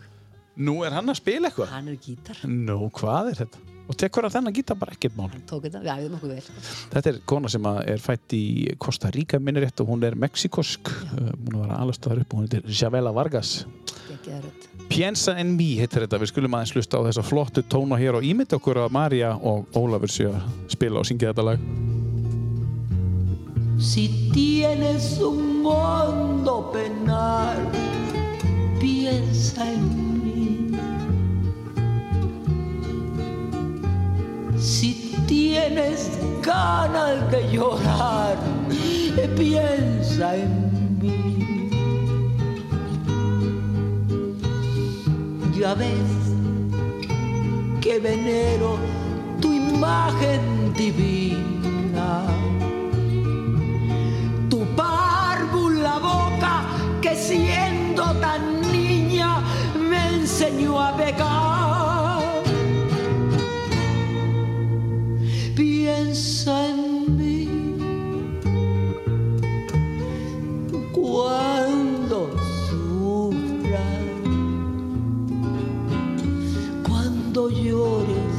Nú er hann að spila eitthvað? Hann er gítar, Nú, hvað er þetta? Og tekur að þennan gítar bara ekkert mál. Tók þetta, við æfðum okkur vel. Þetta er kona sem að er fætt í Costa Rica minni rétt og hún er mexikosk uh, hún er að vera alast þar upp og hún er Javela Vargas. Piensa en me heitir þetta, við skulum aðeins hlusta á þessa flottu tóna hér og ímynda okkur að Marja og Ólafur séu að spila og syngja þetta lag. Si tienes un hondo penar, piensa en mí. Si tienes ganas de llorar, piensa en mí. Ya ves que venero tu imagen divina tu párvula boca que siendo tan niña me enseñó a pecar. Mí cuando sufras, cuando llores.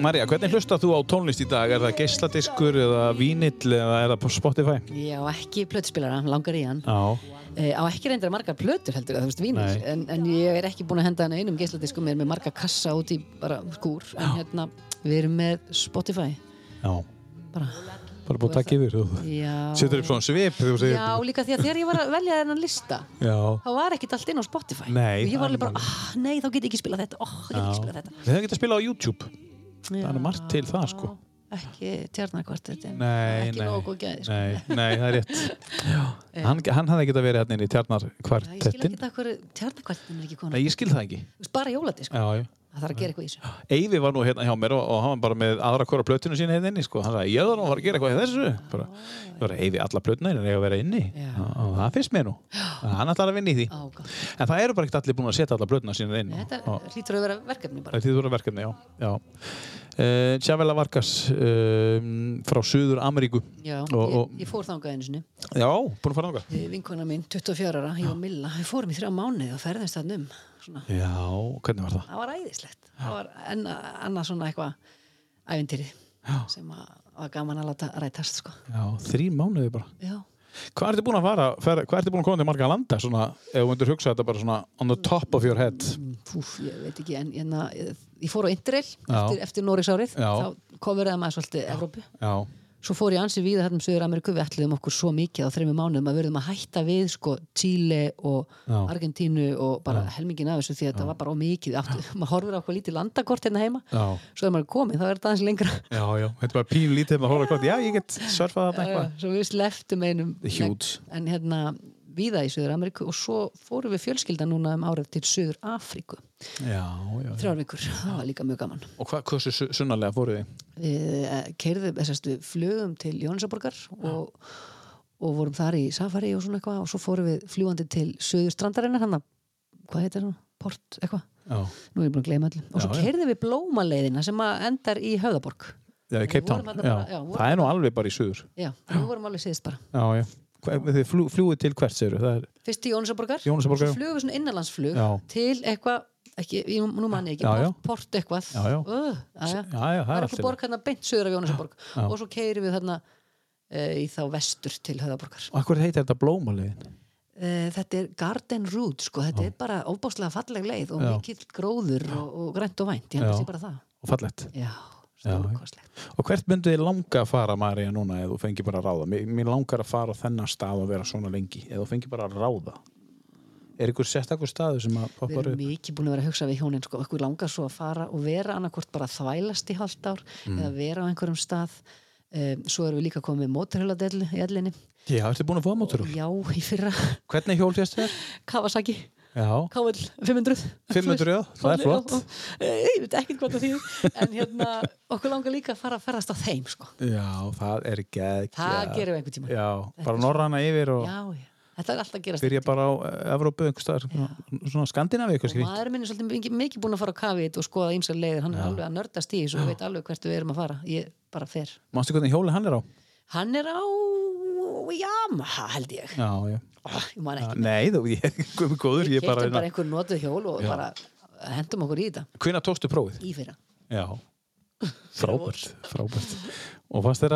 Marja, hvernig hlusta þú á tónlist í dag? Er það geisladiskur eða vínill eða er það på Spotify? Ég á ekki plötuspilara, langar í hann Já, e, á ekki reyndar margar plötur heldur þú veist vínil, Nei. en, en ég er ekki búin að henda hann einum geisladiskum, ég er með marga kassa út í bara skúr, en hérna við erum með Spotify. Já, bara, bara búið að taka yfir já. Setur upp svona svip Já, líka því að þegar ég var að velja þennan lista Já, þá var ekkit allt inn á Spotify. Nei, og ég var alveg bara, ah, nei, þá get ég ekki spila þetta. Oh, þá get ég ekki spila þetta. Við hefum getað að spila á YouTube. Það er margt til það sko. Ekki tjarnarkvartetin Nei, ekki nei, nógu góð gæði sko. nei, nei, það er rétt. Hann, hann hefði getað verið hérna inn í Já, ég skil ekki það hverju tjarnarkvartetin er ekki konar Nei, ég skil það ekki. Bara jóladisk, Já, já það þarf að gera eitthvað í þessu. Eyvi var nú hérna hjá mér og, og hann var bara með aðra hvora plötinu sína hérna inni sko. hann sagði, ég þarf nú að fara að gera eitthvað í þessu. Bara, ég var að Eyvi alla plötuna en ég að vera inni. Og, og það finnst mér nú. Hann ætlar að vinna í því. Gott. en það eru bara ekkert allir búin að setja alla plötuna sína inn þetta hlýtur að vera verkefni bara. Er því þú eru verkefni, já, já. Uh, Tjavela Vargas uh, frá Suður Ameríku Já, Og- og- ég, ég fór þangað einu sinni. Já, búin að fara náttúrulega Eh, vinkona mín, 24 ára, ég og Milla við fórum í þrjá mánuði og ferðast það um svona. já, hvernig var það? það var æðislegt það var annað svona eitthvað ævintýri sem að var gaman að láta rætast sko. Já, þrý mánuði bara já, Hvað ertu búin að fara, fer, hvað ertu búin að koma til marga landa svona, ef þú myndir hugsa þetta bara svona on the top of your head Fúf, ég veit ekki en ég, ég, ég fór á Já. eftir, eftir Nóriksárið Já. þá kofurðið maður svolítið Evrópu Já, svo fór ég ansi víða hérna um Söður Ameríku við ætluðum okkur svo mikið á þreymur mánuðum að við verðum að hætta við sko Chile og Já. Argentínu og bara helmingin af þessu því að þetta var bara á mikið. Aftur, maður horfir á okkur lítið landakort hérna heima. Já, svo er maður komið, þá er þetta aðeins lengra. Já, já. Þetta er bara pín lítið með að hóra hvort Já, ég get surfað Já, eitthvað. Svo við sleftum einum huge. en hérna víða í Suður Ameríku og svo fórum við fjölskylda núna um árið til Suður Afríku Já, já, já. þrjár vikur, það var líka mjög gaman. Og hvað, hversu su- sunnarlega fóruð þið? við keirðum, þessast við flugum til Jónasaborgar og, og vorum þar í safari og svona eitthvað og svo fórum við fljúandi til Suður strandarinnar hann hvað heitir það, Port, eitthvað? Nú er ég búin að gleyma öllum og svo keirðum við blómaleiðina sem að endar í Höfðaborg. Já í Við vorum Það er nú alveg bara í suður. Já, við vorum alveg síðist bara. Já, já Þið flú, fljúið til hvert, Það er fyrst til og já. svo flugum við svona innanlandsflug Já. til eitthvað ekki, ég- nú manni ekki, Já, já. port, eitthvað Já, já. Uh, já, já. Já, já, það er það eitthvað borg hérna beint söður af Jónasaborg Já. og svo keirum við þarna uh, í þá vestur til Höfðaborgar Og hvað heitir þetta blómalegin? uh, þetta er Garden Route sko, þetta er bara óbáslega falleg leið og Já. mikill gróður og, og grænt og vænt, ég held Já. að sé bara það Og fallett já, Já, stórkostlegt. Og hvert myndu þið langa að fara, Marja, núna eða þú fengi bara að ráða? Mér, mér langar að fara á þennan stað og vera svona lengi eða þú fengi bara að ráða. Er ykkur sérstakur staðu sem að við poppar erum upp? mikið búin að vera að hugsa við hjónin sko, okkur langar svo að fara og vera annarkvort bara þvælast í halvt ár Mm. eða vera á einhverjum stað. Um, svo erum við líka komið með móturhjóladell í ellinni. Já, ertu búin að fóða mótur? já, í fyrra, Hvernig hjól KL 500 500, já, það er flott. Ég veit ekkert hvað það þýðir en hérna, okkur langar líka að fara að ferðast á þeim sko. Já, það er gegg það gerum við einhvern tíma. Já, bara norrana yfir og já, já. þetta er alltaf að gerast byrja bara á eh, Evrópu, einhver svona, Skandinavíu og maður er svolítið mikið, búin að fara á kafið og skoða einsar leiðir, hann er alveg að nördast í og veit alveg hvert við erum að fara. Ég bara fer. Manstu hvernig hjóli hann er á? hann er á Yamaha held ég. Já, já. Oh, ég man ekki, Nei, þú, ég er komið góður, ég við bara... keftum bara einhver notuð hjól og Já. bara hendum okkur í þetta Hvenær tókstu prófið? í fyrra Já, frábært, frábært. Og fannst þér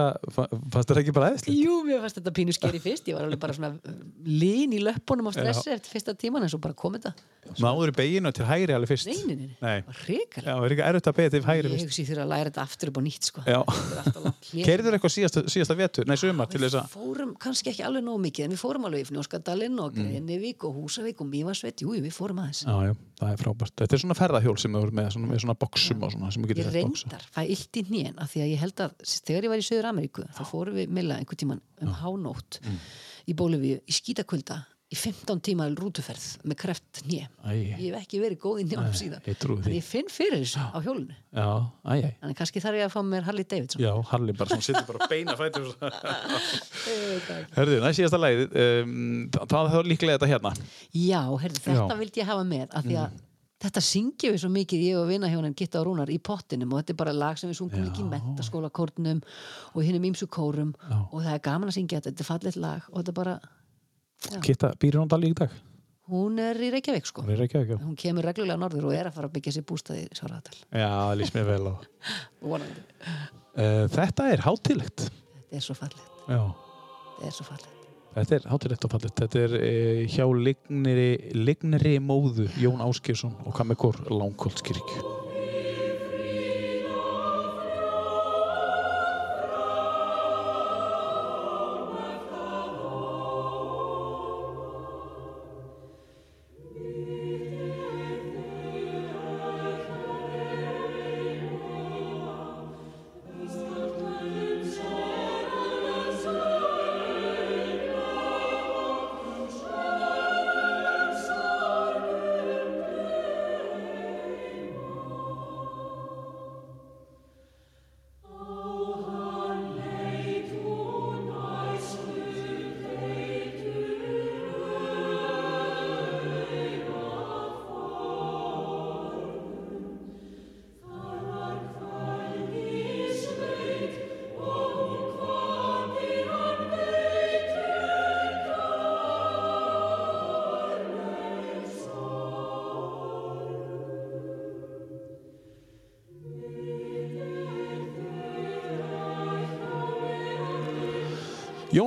þér ekki bara eðsli? Jú, mér fannst þetta pínu skeri fyrst ég var alveg bara svona uh, lín í löppunum á stressi eftir fyrsta tíman en svo bara kom þetta Náður í beginu til hægri alveg fyrst? Nei, nei, nei, nei. Nei. var hrikalega Já, er ekki erfitt að beða til hægri ég fyrst? hugsi þurfa að læra þetta aftur upp á nýtt sko. Já. Þetta er hlé. Keirður eitthvað síðasta, síðasta vetur, nei sumar til þess Við að... fórum kannski ekki alveg nóg mikið en við fórum alveg í Fnjóskadalinn Mm. og Greinivík og Húsavík og Mývarsveit jú, jú, við fórum aðeins Já, já, það er frábært. Þetta er svona ferðahjól sem þú eru með, svona, með svona boxum og svona sem þú ég getur sett boxa. reyndar, fæ illt í hnén af því að ég held að þegar ég var í Söður Ameríku þá fórum við Milla einhvern tíman um hánótt Mm. í Bólivíu í skítakvölda í 15 tíma rútuferð með kreft Æ, ég hef ekki verið góð í njánum síðan ég en ég finn fyrir þessu á æ. þannig kannski þarf ég að fá mér Harley Davidson Já, Halli bara svona sittur bara beina fætur. Herðu, næst síðasta lagið, um, það er líklega þetta hérna. Já, heyrðu, þetta Já. vildi ég hafa með af því að þetta syngjum við svo mikið ég og vinahjónin Gitta og Rúnar í pottinum og þetta er bara lag sem við sungum líka í mentaskóla kórnum og hinnum ímsu kórum Já. og það er gaman að syngja þetta, þetta er fallegt lag og þetta er bara, Kitta, býrir hún dalí í dag? hún er í Reykjavík sko Hún er ekki ekki. hún kemur reglulega norður og er að fara að byggja sér bústaði í Sáraðal Já, það lýst mér vel á. vonandi, Uh, þetta er hátilegt. þetta er svo fallegt Já. þetta er svo fallegt Þetta er hátilegt og fallet. Þetta er uh, hjá ligniri, ligniri móðu Jón Áskjörsson og hvað með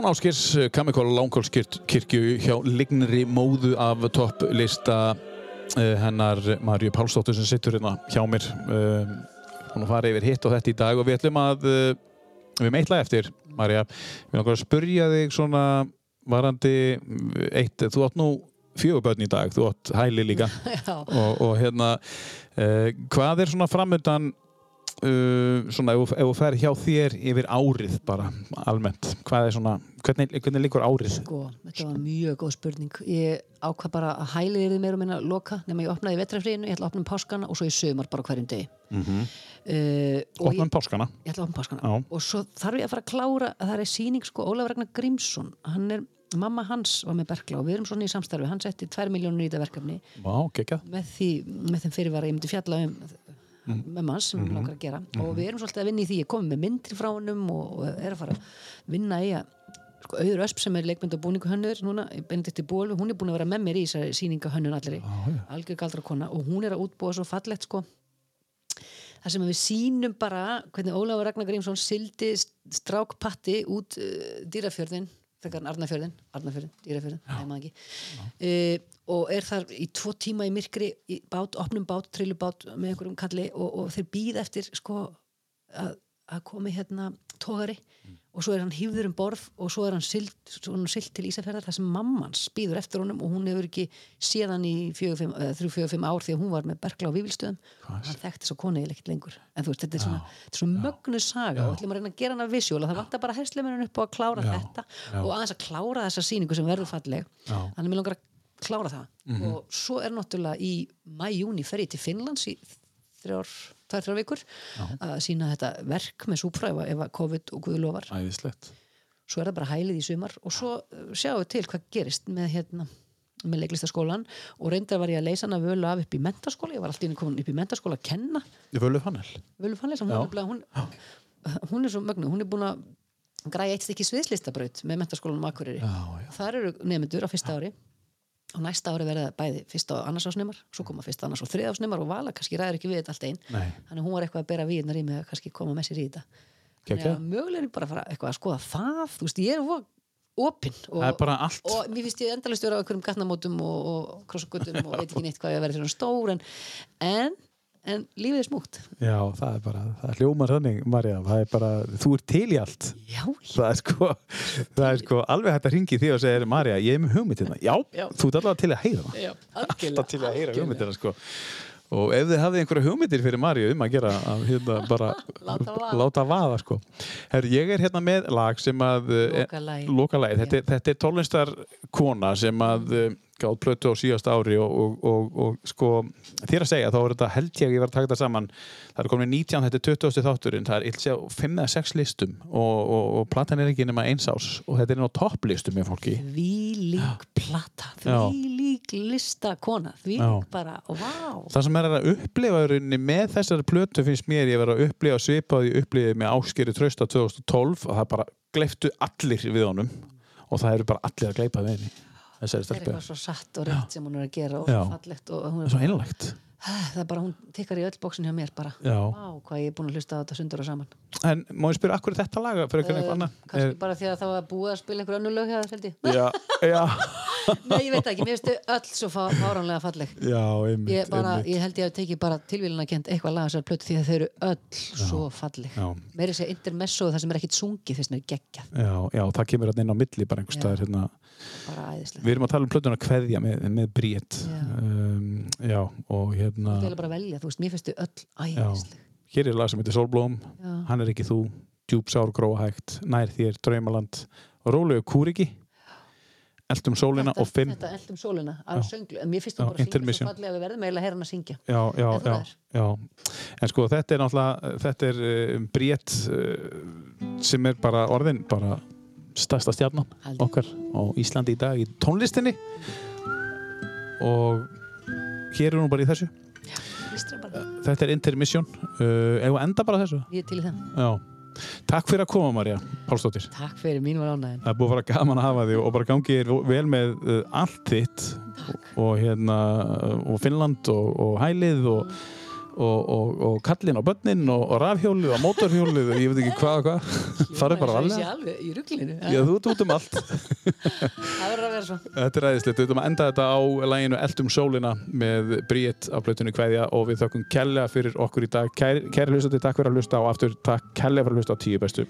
Jón Áskers Kamikól Langholtskirkju hjá lignri móðu af topplista uh, hennar Marju Pálsdóttur sem sittur hérna hjá mér. Uh, hún fara yfir hitt og þetta í dag og við ætlum að við erum eitt lag eftir Marja, við langar að spurja þig svona varandi eitt, þú átt nú fjögur börn í dag, þú átt hæli líka. Og, og hérna hvað er svona framöndan uh, svona ef, þú- ef þú fer hjá þér yfir árið bara almennt, hvað er svona hvernig, hvernig líkur árið? Sko, þetta var mjög góð spurning. Ég ákvað bara að hælið er þið meira og minna loka nema ég opnaði í vetrafríinu, ég ætla að opna um páskana og svo í sömar bara hverjum degi. Mm -hmm. uh, og Opnum ég, páskana ég ætla að opna páskana. Já. Og svo þarf ég að fara að klára að það er síning sko Ólaf Ragnar Grímsson, hann er mamma hans var með Berkla og við erum svona í samstarfi hann setti 2 miljónur í þetta verkefni Vá, geggjað með, því, með þeim fyrirvara ég myndi fjalla um með manns sem mm langar að gera. Og við erum svolítið að vinna í því, ég kom með myndir frá honum og, er að fara að vinna í að sko, Auður Ösp sem er leikmynd og búningu hönnur núna, Benedikti Bólu, hún er búin að vera með mér í þessari síninga hönnun allir algjör galdra kona og hún er að útbúa svo fallegt sko. Það sem við sýnum bara hvernig Ólafur Ragnar Grímsson sildi strákpatti út uh, dýrafjörðin en Arnafjörðin, Arnafjörðin, dýrafjörðin, nei maður ekki. Uh, og er þar í tvo tíma í myrkri í bát, opnum bát, trillubát með einhverjum kalli og, og þeir býð eftir sko að, að komi hérna tógari og svo er hann hýfður um borð og svo er hann silt, til Ísafjörðar þar sem mammans býður eftir honum og hún hefur ekki séðan í 3-4-5 ár því að hún var með berkla á vívilstöðum hann þekkti svo konu eða ekkert lengur. En þú veist, þetta er svona, svona mögnu saga. Og ætlum að reyna að gera hana visjól það vantar bara herslumennin upp á að klára þetta og aðeins að klára þessa sýningu sem verður falleg. Þannig að mér langar að klára það. Og svo er náttúrulega í mæjúni fer ég til Finnlands í þrjár, tvær, þrjár vikur að sína þetta verk með súpra ef, að- ef að COVID og Guðlofar Æðislegt. Svo er það bara hælið í sumar og svo sjáum við til hvað gerist með hérna með leiklistaskólan og reyndar var ég að leysa hana völu af upp í mentaskóla ég var alltaf inn komin upp í mentaskóla að kenna. Völu fannel? Völu fannlega, hún, Já. hún, hún er svo mögnu, hún er búin að græja eitt stykki sviðslistabraut með mentaskólanum Akureyri. Já, já. þar eru nefnendur á fyrsta ári og næsta ári verða bæði fyrsta og annars ásnemar svo koma fyrsta, annars og þriða ásnemar og vala kannski ræður ekki við þetta allt einn. Þannig að hún var eitthvað að bera víðnar í mig að kannski koma með sér í þetta. Þannig að mögulega ég bara að fara eitthvað að skoða það. Þú veist, ég er opinn og, og mér finnst ég endalist vera á einhverjum gatnamótum og, og krossagutum og veit ekki neitt hvað ég að vera svona stór en, en, en lífið er smúkt Já, það er bara, það er hljómar þannig Marja, það er bara, þú ert til í allt já, það er sko, það er sko alveg hægt að ringi því og segja, Marja, ég er með hugmyndina já, Já. þú ert allavega til að heyra það já algjörlega, alltaf til að heyra algjörlega. hugmyndina sko og ef þið hafið einhverja hugmyndir fyrir Marju um að gera að hérna bara Láta vaða. láta vaða sko Her, ég er hérna með lag sem að eh, Lokalagið. lokalagið. þetta, er- þetta er tónlistar kona sem að mm. Gátt plötu á síðast ári og, og, og, og sko þér að segja þá er þetta held ég ég var að taka þetta saman. Það er komin 19, þetta er 20. þátturinn það er illt sér 5 eða 6 listum og, og, og platan er ekki nema eins ás og þetta er á topplistum með fólki. Því lík plata því lík listakona því lík bara, vá. Það sem er að upplifa í með þessari plötu finnst mér ég vera að upplifa svipaði upplifið með áskeri trösta 2012 og það bara gleiftu allir við honum og það eru bara allir að gleipa við henni það er eitthvað svo satt og rétt sem hún er að gera og Já. fallegt og hún er svo einlægt. Það er bara, hún tikkar í öll bóksin hjá mér bara, Já. vá, hvað ég er búin að hlusta á þetta sundur og saman. En má ég spyrja, akkur er þetta laga eitthvað annað? kannski Er- bara því að það var búið að spila einhver önnur lög hjá það held ég. Já, já, nei, ég veit ekki, mér finnstu öll svo fá- fáránlega falleg. Já, einmitt, ég, bara, einmitt. ég held ég að teki bara tilvílun að kent eitthvað laga þessar plötu því að þau eru öll svo falleg. Já. meiri segja intermezzo það sem er ekkit sungið þess að er geggjað. Já, já, það kemur hérna inn á milli bara einhvers Já. staðar hérna. Bara æðislega við erum að tala um plötuna kveðja með, með brét Já. um, já, og hérna þú vilja bara velja, þú veist, mér finnstu öll æðisleg. Hér er lag sem heitir Solblóm Já. hann er ekki þú, djúpsár gróahægt nær þér, draumaland. Rólegu kúriki eldum sólina og finn þetta eldum sólina, að sönglu. En mér finnst Já, bara að syngja svo fallega við verðum eiginlega að heyra hann að syngja. Já, já, það já, já. En sko þetta er náttúrulega þetta er uh, brét uh, sem er bara orðin bara stærsta stjarnan Heldur. okkar á Íslandi í dag í tónlistinni. Og hér er hún bara í þessu. Ístra bara, þetta er intermission. Uh, ef enda bara þessu? Ég er til í það. Já. Takk fyrir að koma Marja Pálsdóttir. Takk fyrir, mín var ánægin Það er búið að vera gaman að hafa þig og bara gangi þér vel með uh, allt þitt og hérna og Finnland og, og hælið og, og, og, og kallin á börnin og, og rafhjólu og mótorhjólu og ég veit ekki hvað og hvað. Farið bara alveg í rugglinu já þú ert út um allt. Þetta er aðeinslegt, við ætlum að enda þetta á læginu Eldum sólina með Bríett af blötunni Kvæðja og við þökkum Kelle fyrir okkur í dag, kæri, kæri hlustandi takk fyrir að hlusta og aftur takk Kelle fyrir að hlusta á tíu bestu.